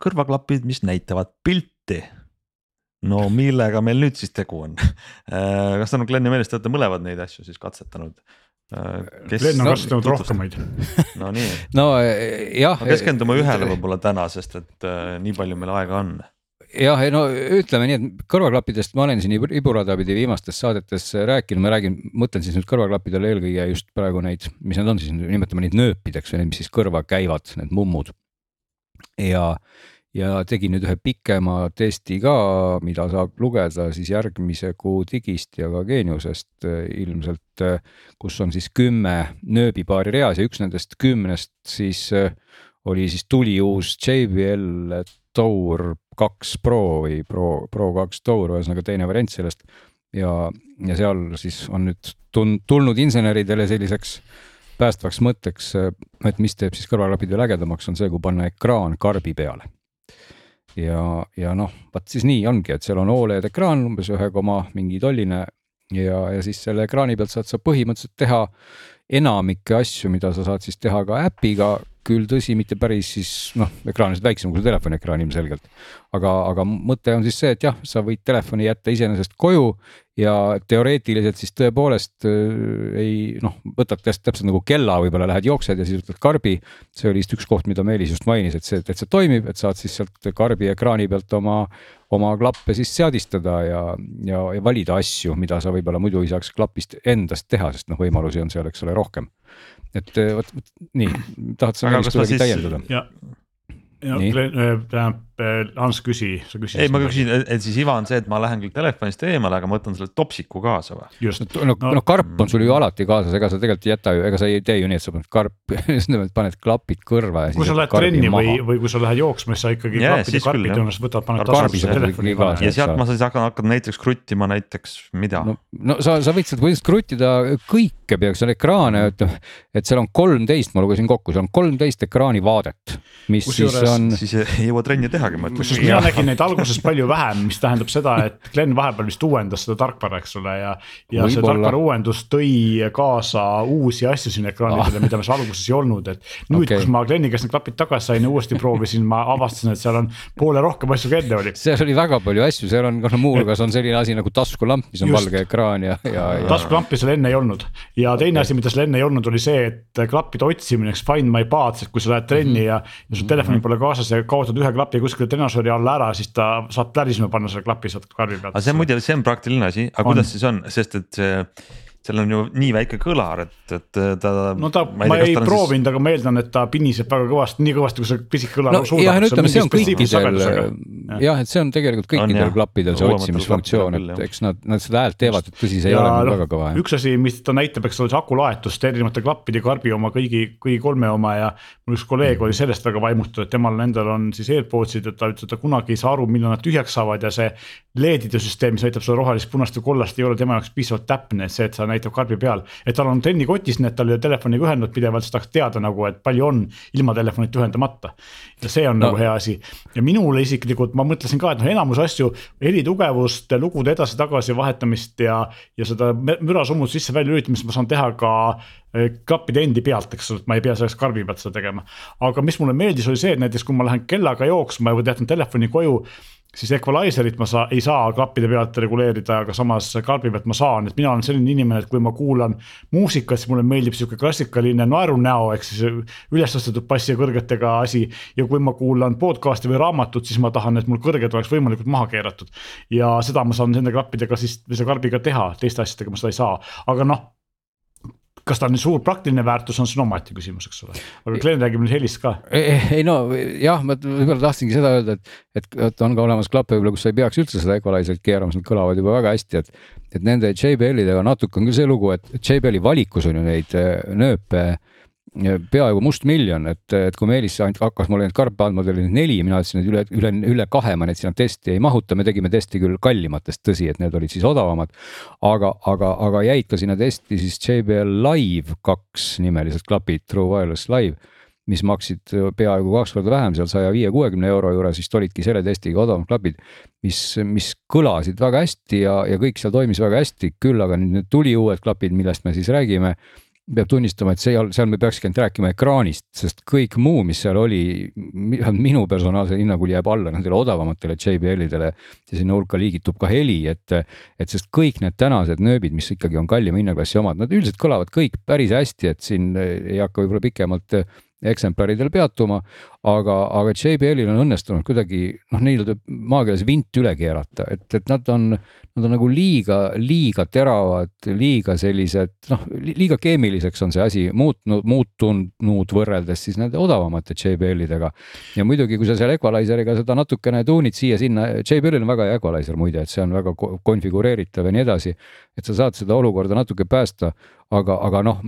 S2: kõrvaklapid, mis näitavad pilti. no millega meil nüüd siis tegu on? Äh, kas tänu Glenni meelest te olete mõlemad neid asju siis katsetanud?
S3: Äh, kes... Glen on no, kasutanud rohkemaid.
S2: no nii.
S5: no jah.
S2: keskendume ühele võib-olla täna, sest et äh, nii palju meil aega on
S5: jah, ei no ütleme nii, et kõrvaklappidest ma olen siin Iburada pidi viimastes saadetes rääkinud, ma räägin, mõtlen siis nüüd kõrvaklappidele eelkõige just praegu neid, mis need on siis, nimetame neid nööpideks või need, mis siis kõrva käivad, need mummud. ja, ja tegin nüüd ühe pikema testi ka, mida saab lugeda siis järgmise kuu digist ja ka geeniusest ilmselt, kus on siis kümme nööbipaari reas ja üks nendest kümnest siis oli siis tuli uus JBL Tour kaks Pro või Pro, Pro kaks Tour, ühesõnaga teine variant sellest. ja, ja seal siis on nüüd tun-, tulnud inseneridele selliseks päästvaks mõtteks, et mis teeb siis kõrvaklapid veel ägedamaks, on see, kui panna ekraan karbi peale. ja, ja noh, vot siis nii ongi, et seal on Oled ekraan umbes ühe koma mingi tolline ja, ja siis selle ekraani pealt saad sa põhimõtteliselt teha enamikke asju, mida sa saad siis teha ka äpiga küll tõsi, mitte päris siis noh, ekraaniliselt väiksem kui telefoni ekraan ilmselgelt. aga, aga mõte on siis see, et jah, sa võid telefoni jätta iseenesest koju ja teoreetiliselt siis tõepoolest äh, ei noh, võtad täpselt nagu kella, võib-olla lähed jooksed ja siis võtad karbi. see oli vist üks koht, mida Meelis just mainis, et see, et see toimib, et saad siis sealt karbi ekraani pealt oma, oma klappe siis seadistada ja, ja, ja valida asju, mida sa võib-olla muidu ei saaks klapist endast teha, sest noh, võimalusi on seal, eks ole, rohkem et vot, nii, tahad sa Meelis kuidagi täiendada?
S3: ja tähendab, Hans, küsi, sa küsisid.
S2: ei, ma küsin, et siis iva on see, et ma lähen küll telefonist eemale, aga ma võtan selle topsiku kaasa või?
S5: just, no, no, no karp on sul ju alati kaasas, ega sa tegelikult ei jäta ju, ega sa ei tee ju nii, et sa paned karp paned klapid kõrva.
S3: kui sa lähed trenni maha. või, või kui sa lähed jooksma, siis sa ikkagi yeah, klapid ja karbid joonest võtad, paned
S5: taskusse telefoni kaasa.
S2: ja sealt ma siis hakkan, hakkan näiteks kruttima näiteks mida?
S5: no, no sa, sa võid sealt põhimõtteliselt kruttida kõike peaks, seal ekraane, ütleme, et seal on kolmteist, ma lugesin kokku, seal on kolmteist ekraani vaadet, mis Kus siis on.
S2: siis ei jõua trenni tehagi, ma
S3: ütleks. mina nägin neid alguses palju vähem, mis tähendab seda, et Glen vahepeal vist uuendas seda tarkvara, eks ole, ja. ja see tarkvara uuendus tõi kaasa uusi asju sinna ekraanidele ah., mida meil alguses ei olnud, et. nüüd okay., kus ma Gleni käest need klapid tagasi sain ja uuesti proovisin, ma avastasin, et seal on poole rohkem asju kui enne oli.
S5: seal oli väga palju asju, seal on, muuhulgas on selline asi nagu taskulamp, mis on Just. valge ekraan ja, ja,
S3: ja. taskulampi seal enne ei olnud ja teine okay. asi, mida seal enne ei olnud, oli see, et klappide otsimine, eks find my paths, et kui sa lähed trenni ja, ja sul telefoni pole kaasas ja kaotad ühe klapi kuskile treenažööri alla ära, siis ta saab plärisema panna selle klapi sealt karbi pealt.
S2: aga see on muide, see on praktiline asi, aga on. kuidas siis on, sest et see seal on ju nii väike kõlar, et, et ta.
S3: no ta, ma ei, ma ei proovinud siis..., aga ma eeldan, et ta piniseb väga kõvasti, nii kõvasti, kui see pisike kõlar
S5: no, suudab. jah, ütleme, see on kõikidel, jah, et see on tegelikult kõikidel klappidel see otsimisfunktsioon, et eks nad, nad seda häält teevad, et tõsi, see ei ja, ole no, väga kõva.
S3: üks asi, mis ta näitab, eks ole, see akulaetust erinevate klappide, karbi oma, kõigi, kõigi kolme oma ja. mul üks kolleeg oli sellest väga vaimustatud, et temal endal on siis AirPodsid, et ta ütles, et ta kunagi ei saa aru, millal nad tühjaks saavad ja see. LED-ide süsteem, mis näitab seda rohelist, punast ja kollast, ei ole tema jaoks piisavalt täpne, et see, et sa näitab karbi peal. et tal on trennikotis need, tal ei ole telefoniga ühendatud pidevalt, siis tahaks teada nagu, et palju on ilma telefonita ühendamata. ja see on no. nagu hea asi ja minule isiklikult ma mõtlesin ka, et noh, enamus asju, helitugevust, lugude edasi-tagasi vahetamist ja, ja seda mürasummut sisse-välja lülitamist ma saan teha ka eh, klappide endi pealt, eks ole, et ma ei pea selleks karbi pealt seda tegema. aga mis mulle meeldis, oli see, et näiteks kui ma lähen kellaga jooksma või jätan telefoni koju siis equalizer'it ma saa, ei saa klappide pealt reguleerida, aga samas karbi pealt ma saan, et mina olen selline inimene, et kui ma kuulan muusikat, siis mulle meeldib sihuke klassikaline naerunäo, ehk siis üles tõstetud bassi ja kõrgetega asi. ja kui ma kuulan podcast'i või raamatut, siis ma tahan, et mul kõrged oleks võimalikult maha keeratud. ja seda ma saan nende klappidega siis, selle karbiga teha, teiste asjadega ma seda ei saa, aga noh kas ta on suur praktiline väärtus, on see omaette küsimus, eks ole, aga Glen räägib nüüd helist ka.
S5: ei no jah, ma võib-olla tahtsingi seda öelda, et, et, et on ka olemas klappe võib-olla, kus sa ei peaks üldse seda equalizer'it keerama, sest nad kõlavad juba väga hästi, et. et nende JBL-idega natuke on küll see lugu, et JBL-i valikus on ju neid äh, nööpe peaaegu mustmiljon, et, et kui Meelis ainult hakkas mulle neid karpe andma, tal oli neli, mina ütlesin, et üle, üle, üle kahe ma neid sinna testi ei mahuta, me tegime testi küll kallimatest, tõsi, et need olid siis odavamad. aga, aga, aga jäid ka sinna testi siis JBL Live kaks nimelised klapid, True Wireless Live mis maksid peaaegu kaks korda vähem, seal saja viie, kuuekümne euro juures vist olidki selle testiga odavamad klapid. mis, mis kõlasid väga hästi ja, ja kõik seal toimis väga hästi, küll aga nüüd need tuliuued klapid, millest me siis räägime peab tunnistama, et see, seal me peakski ainult rääkima ekraanist, sest kõik muu, mis seal oli, minu personaalsel hinnangul jääb alla nendele odavamatele JBL-idele. ja sinna hulka liigitub ka heli, et, et sest kõik need tänased nööbid, mis ikkagi on kallima hinnaklassi omad, nad üldiselt kõlavad kõik päris hästi, et siin ei hakka võib-olla pikemalt eksemplaridel peatuma, aga, aga JBL-il on õnnestunud kuidagi noh, nii-öelda maakeeles vint üle keerata, et, et nad on, nad on nagu liiga, liiga teravad, liiga sellised noh, liiga keemiliseks on see asi muutnud, muutunud võrreldes siis nende odavamate JBL-idega. ja muidugi, kui sa seal equalizer'iga seda natukene tuunid siia-sinna, JBL-il on väga hea equalizer muide, et see on väga konfigureeritav ja nii edasi. et sa saad seda olukorda natuke päästa, aga, aga noh,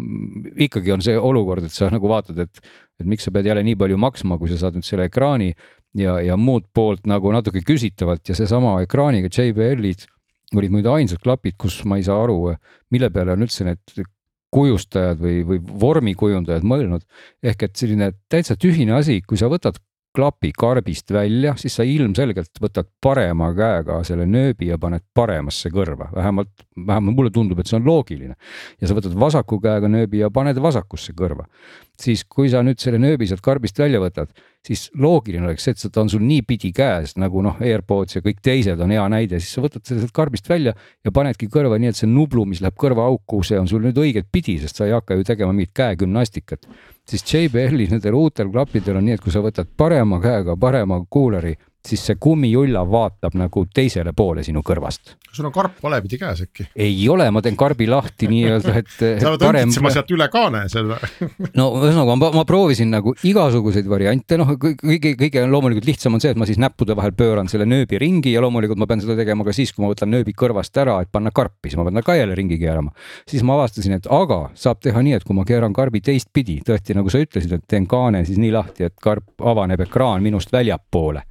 S5: ikkagi on see olukord, et sa nagu vaatad, et et miks sa pead jälle nii palju maksma, kui sa saad nüüd selle ekraani ja, ja muud poolt nagu natuke küsitavalt ja seesama ekraaniga JBL-id olid muide ainsad klapid, kus ma ei saa aru, mille peale on üldse need kujustajad või, või vormikujundajad mõelnud. ehk et selline täitsa tühine asi, kui sa võtad klapi karbist välja, siis sa ilmselgelt võtad parema käega selle nööbi ja paned paremasse kõrva, vähemalt, vähemalt mulle tundub, et see on loogiline. ja sa võtad vasaku käega nööbi ja paned vasakusse kõrva. siis kui sa nüüd selle nööbi sealt karbist välja võtad, siis loogiline oleks see, et ta on sul niipidi käes nagu noh, AirPods ja kõik teised on hea näide, siis sa võtad selle sealt karbist välja ja panedki kõrva nii, et see nublu, mis läheb kõrvaauku, see on sul nüüd õiget pidi, sest sa ei hakka ju tegema mingit käegümnastikat siis JBL-i nendel uutel klappidel on nii, et kui sa võtad parema käega parema kuuleri siis see kummijulla vaatab nagu teisele poole sinu kõrvast.
S4: sul on karp valepidi käes äkki?
S5: ei ole, ma teen karbi lahti nii-öelda, et.
S4: sa pead õngitsema sealt üle kaane selle
S5: no ühesõnaga ma, ma proovisin nagu igasuguseid variante, noh, kõige, kõige loomulikult lihtsam on see, et ma siis näppude vahel pööran selle nööbi ringi ja loomulikult ma pean seda tegema ka siis, kui ma võtan nööbi kõrvast ära, et panna karpi, siis ma pean ta ka jälle ringi keerama. siis ma avastasin, et aga saab teha nii, et kui ma keeran karbi teistpidi, tõesti nagu sa ütlesid, et teen kaane siis nii lahti, et karp avaneb ekraan minust väljapoole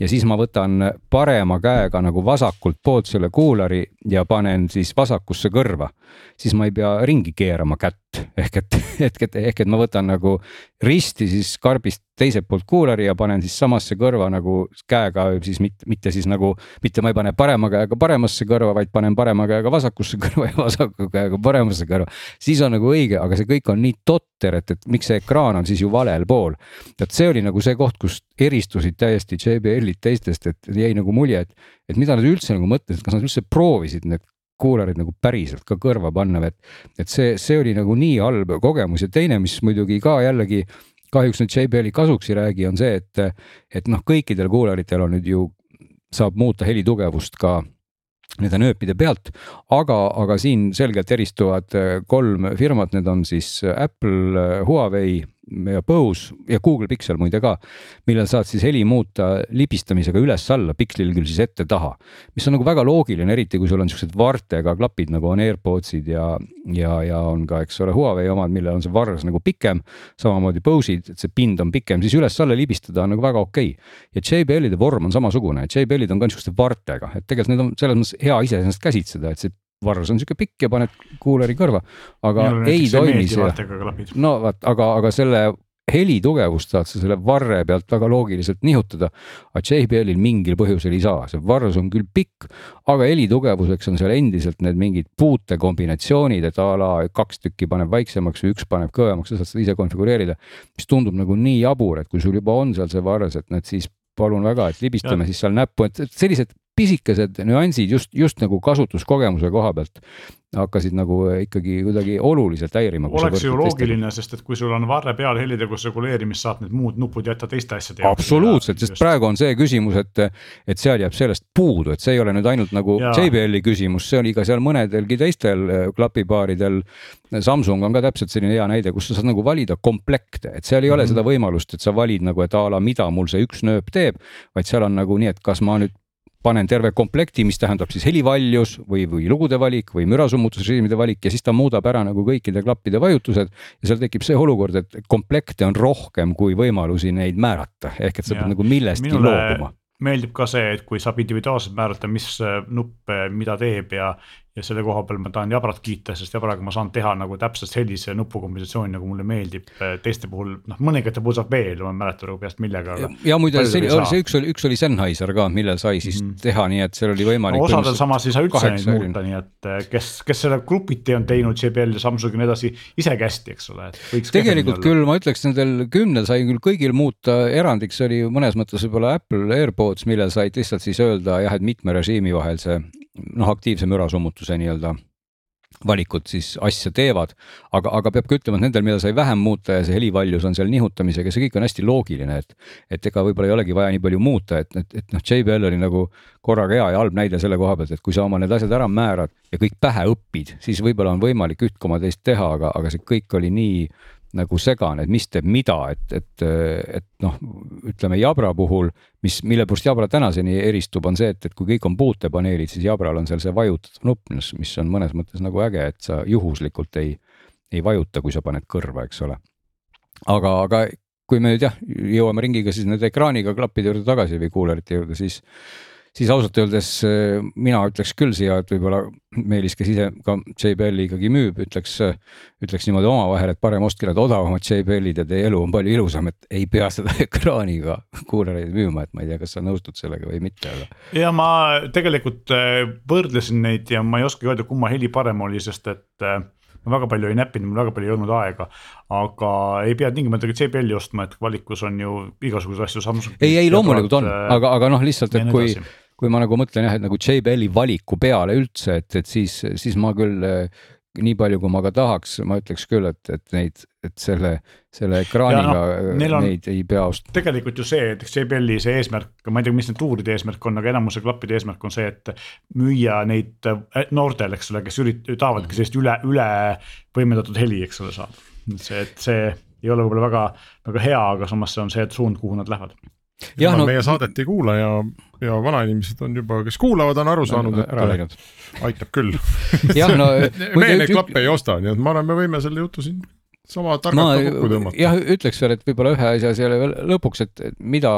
S5: ja siis ma võtan parema käega nagu vasakult poolt selle kuulari ja panen siis vasakusse kõrva, siis ma ei pea ringi keerama kätt. Ehk et, ehk et, ehk et ma võtan nagu risti siis karbist teiselt poolt kuulari ja panen siis samasse kõrva nagu käega siis mitte, mitte siis nagu, mitte ma ei pane parema käega paremasse kõrva, vaid panen parema käega vasakusse kõrva ja vasaku käega paremasse kõrva. siis on nagu õige, aga see kõik on nii totter, et, et miks see ekraan on siis ju valel pool. et see oli nagu see koht, kus eristusid täiesti JBL-id teistest, et jäi nagu mulje, et, et mida nad üldse nagu mõtlesid, kas nad üldse proovisid need kuularid nagu päriselt ka kõrva panna, et, et see, see oli nagu nii halb kogemus. Ja teine, mis muidugi ka jällegi kahjuks nüüd JBL-i kasuks ei räägi, on see, et, et noh, kõikidel kuularitel on nüüd ju, saab muuta helitugevust ka nende nööpide pealt, aga, aga siin selgelt eristuvad kolm firmat, need on siis Apple, Huawei ja Bose ja Google Pixel muide ka, millel saad siis heli muuta libistamisega üles-alla, pikslil küll siis ette-taha. mis on nagu väga loogiline, eriti kui sul on siuksed vartega klapid nagu on AirPodsid ja, ja, ja on ka, eks ole, Huawei omad, millel on see varres nagu pikem. samamoodi Bose'id, et see pind on pikem, siis üles-alla libistada on nagu väga okei okay.. ja JBL-ide vorm on samasugune, JBL-id on ka niisuguste vartega, et tegelikult need on selles mõttes hea iseenesest käsitseda, et see varrus on sihuke pikk ja paned kuuleri kõrva, aga Minul ei toimi see. no vaat, aga, aga selle helitugevust saad sa selle varre pealt väga loogiliselt nihutada. aga JBL-il mingil põhjusel ei saa, see varrus on küll pikk, aga helitugevuseks on seal endiselt need mingid puute kombinatsioonid, et a la kaks tükki paneb vaiksemaks või üks paneb kõvemaks, sa saad seda ise konfigureerida. mis tundub nagu nii jabur, et kui sul juba on seal see varres, et need siis palun väga, et libistame ja. siis seal näppu, et sellised pisikesed nüansid just, just nagu kasutuskogemuse koha pealt hakkasid nagu ikkagi kuidagi oluliselt häirima.
S3: oleks ju loogiline, sest et kui sul on varre peal helitegevuse reguleerimist, saab need muud nupud jätta teiste asjade
S5: jaoks. absoluutselt, sest just. praegu on see küsimus, et, et seal jääb sellest puudu, et see ei ole nüüd ainult nagu ja. JBL-i küsimus, see oli ka seal mõnedelgi teistel äh, klapipaaridel. Samsung on ka täpselt selline hea näide, kus sa saad nagu valida komplekte, et seal ei ole mm -hmm. seda võimalust, et sa valid nagu, et a la mida mul see üks nööp teeb, vaid seal on nagu nii, et kas ma nüüd panen terve komplekti, mis tähendab siis helivaljus või, või lugude valik või mürasummutusrežiimide valik ja siis ta muudab ära nagu kõikide klappide vajutused. ja seal tekib see olukord, et komplekte on rohkem kui võimalusi neid määrata, ehk et sa ja. pead nagu millestki Minule... loobuma
S3: meeldib ka see, et kui saab individuaalselt määrata, mis nupp mida teeb ja, ja selle koha peal ma tahan Jabrat kiita, sest Jabraga ma saan teha nagu täpselt sellise nupukombinatsiooni, nagu mulle meeldib. teiste puhul, noh, mõningate puhul saab veel, ma ei mäleta nagu peast millega.
S5: ja, ja muide, see see üks oli, üks oli Sennheiser ka, millel sai siis mm teha, nii et seal oli võimalik
S3: no,. osadel samas ei saa üldse neid muuta, nii et eh, kes, kes selle grupiti on teinud, JBL ja Samsung ja nii edasi, isegi hästi, eks ole.
S5: tegelikult küll ma ütleks, nendel kümnel sai küll kõigil muuta, erandiks oli mõnes mõttes võib-olla Apple AirPods, millel said lihtsalt siis öelda jah, et mitme režiimi vahel see noh, aktiivse mürasummutuse nii-öelda valikud siis asja teevad, aga, aga peab ka ütlema, et nendel, mida sai vähem muuta ja see helivaljus on seal nihutamisega, see kõik on hästi loogiline, et. et ega võib-olla ei olegi vaja nii palju muuta, et, et, et noh, JBL oli nagu korraga hea ja halb näide selle koha pealt, et kui sa oma need asjad ära määrad ja kõik pähe õpid, siis võib-olla on võimalik üht koma teist teha, aga, aga see kõik oli nii nagu segane, et mis teeb mida, et, et, et noh, ütleme Jabra puhul, mis, mille poolest Jabra tänaseni eristub, on see, et, et kui kõik on puutepaneelid, siis Jabral on seal see vajutatav nupp, mis on mõnes mõttes nagu äge, et sa juhuslikult ei, ei vajuta, kui sa paned kõrva, eks ole. aga, aga kui me nüüd jah, jõuame ringiga siis nende ekraaniga klappide juurde tagasi või kuulerite juurde, siis siis ausalt öeldes äh, mina ütleks küll siia, et võib-olla Meelis, kes ise ka JBL-i ikkagi müüb, ütleks, ütleks niimoodi omavahel, et parem ostke need odavamad JBL-id ja teie elu on palju ilusam, et ei pea seda ekraaniga kuulareid müüma, et ma ei tea, kas sa nõustud sellega või mitte, aga.
S3: ja ma tegelikult võrdlesin neid ja ma ei oskagi öelda, kumma heli parem oli, sest et ma väga palju ei näppinud, mul väga palju ei olnud aega. aga ei pea tingimata JBL-i ostma, et valikus on ju igasuguseid asju Samsung.
S5: ei, ei loomulikult on, äh, aga, aga noh, lihtsalt, et kui, kui ma nagu mõtlen jah, et nagu JBL-i valiku peale üldse, et, et siis, siis ma küll nii palju, kui ma ka tahaks, ma ütleks küll, et, et neid, et selle, selle ekraaniga no, neid ei pea ostma.
S3: tegelikult ju see, et JBL-i see eesmärk, ma ei tea, mis need tuuride eesmärk on, aga enamuse klappide eesmärk on see, et müüa neid äh, noortele, eks ole, kes ürit-, tahavadki sellist üle, üle võimendatud heli, eks ole, saada. see, et see ei ole võib-olla väga, väga hea, aga samas see on see suund, kuhu nad lähevad
S4: jah, no meie saadet ei kuula ja, ja vanainimesed on juba, kes kuulavad, on aru saanud, et läinud. aitab küll jah, no me neid klappe ei osta, nii et ma arvan, me võime selle jutu siin sama targalt ka kokku tõmmata.
S5: jah, ütleks veel, et võib-olla ühe asja selle veel lõpuks, et mida,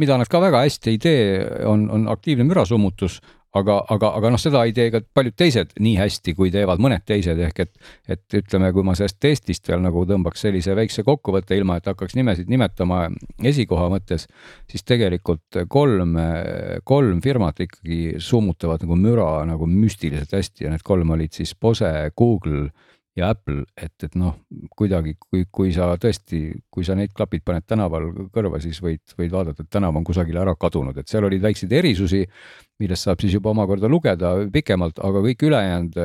S5: mida nad ka väga hästi ei tee, on, on aktiivne mürasummutus, aga, aga, aga noh, seda ei tee ka paljud teised nii hästi, kui teevad mõned teised, ehk et, et ütleme, kui ma sellest testist veel nagu tõmbaks sellise väikse kokkuvõtte, ilma et hakkaks nimesid nimetama esikoha mõttes, siis tegelikult kolm, kolm firmat ikkagi summutavad nagu müra nagu müstiliselt hästi. Ja need kolm olid siis Bose, Google ja Apple, et, et noh, kuidagi, kui, kui sa tõesti, kui sa neid klapid paned tänaval kõrva, siis võid, võid vaadata, et tänav on kusagile ära kadunud, et seal olid väikseid erisusi, millest saab siis juba omakorda lugeda pikemalt, aga kõik ülejäänud,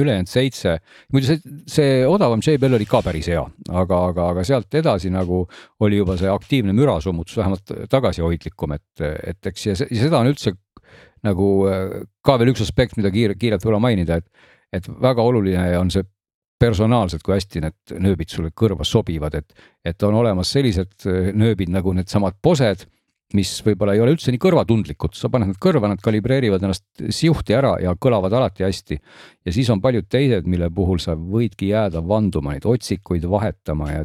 S5: ülejäänud seitse, muidu see, see odavam JBL oli ka päris hea, aga, aga, aga sealt edasi nagu oli juba see aktiivne mürasummutus vähemalt tagasihoidlikum, et, et eks ja, ja seda on üldse nagu ka veel üks aspekt, mida kiire, kiirelt võib-olla mainida, et, et väga oluline on see personaalselt, kui hästi need nööbid sulle kõrva sobivad, et, et on olemas sellised nööbid nagu needsamad posed, mis võib-olla ei ole üldse nii kõrvatundlikud, sa paned nad kõrva, nad kalibreerivad ennast siuhti ära ja kõlavad alati hästi. ja siis on paljud teised, mille puhul sa võidki jääda vanduma neid otsikuid vahetama ja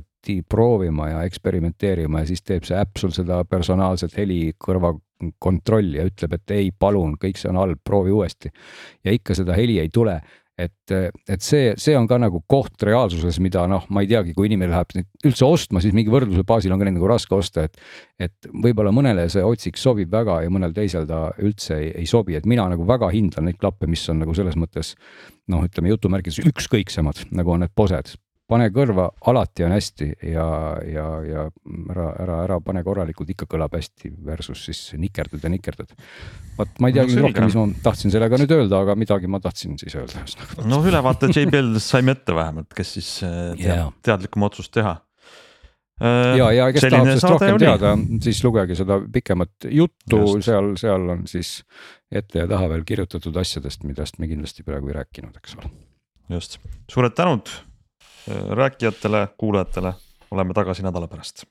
S5: proovima ja eksperimenteerima ja siis teeb see äpp sul seda personaalset heli kõrva kontrolli ja ütleb, et ei, palun, kõik see on halb, proovi uuesti. ja ikka seda heli ei tule et, et see, see on ka nagu koht reaalsuses, mida noh, ma ei teagi, kui inimene läheb neid üldse ostma, siis mingi võrdluse baasil on ka neid nagu raske osta, et. et võib-olla mõnele see otsik sobib väga ja mõnel teisel ta üldse ei, ei sobi, et mina nagu väga hindan neid klappe, mis on nagu selles mõttes. noh, ütleme jutumärkides ükskõiksemad, nagu on need posed, pane kõrva, alati on hästi ja, ja, ja ära, ära, ära pane korralikult, ikka kõlab hästi versus siis nikerdad ja nikerdad. vot ma ei teagi no, rohkem, mis ma tahtsin sellega nüüd öelda, aga midagi ma tahtsin siis öelda.
S2: no ülevaate JBL-dest saime ette vähemalt, kes siis äh, teab yeah. teadlikum otsust teha
S5: äh, ja, ja kes tahab sellest rohkem oli. teada, siis lugege seda pikemat juttu, seal, seal on siis ette ja taha veel kirjutatud asjadest, millest me kindlasti praegu ei rääkinud, eks ole.
S2: just, suured tänud rääkijatele, kuulajatele, oleme tagasi nädala pärast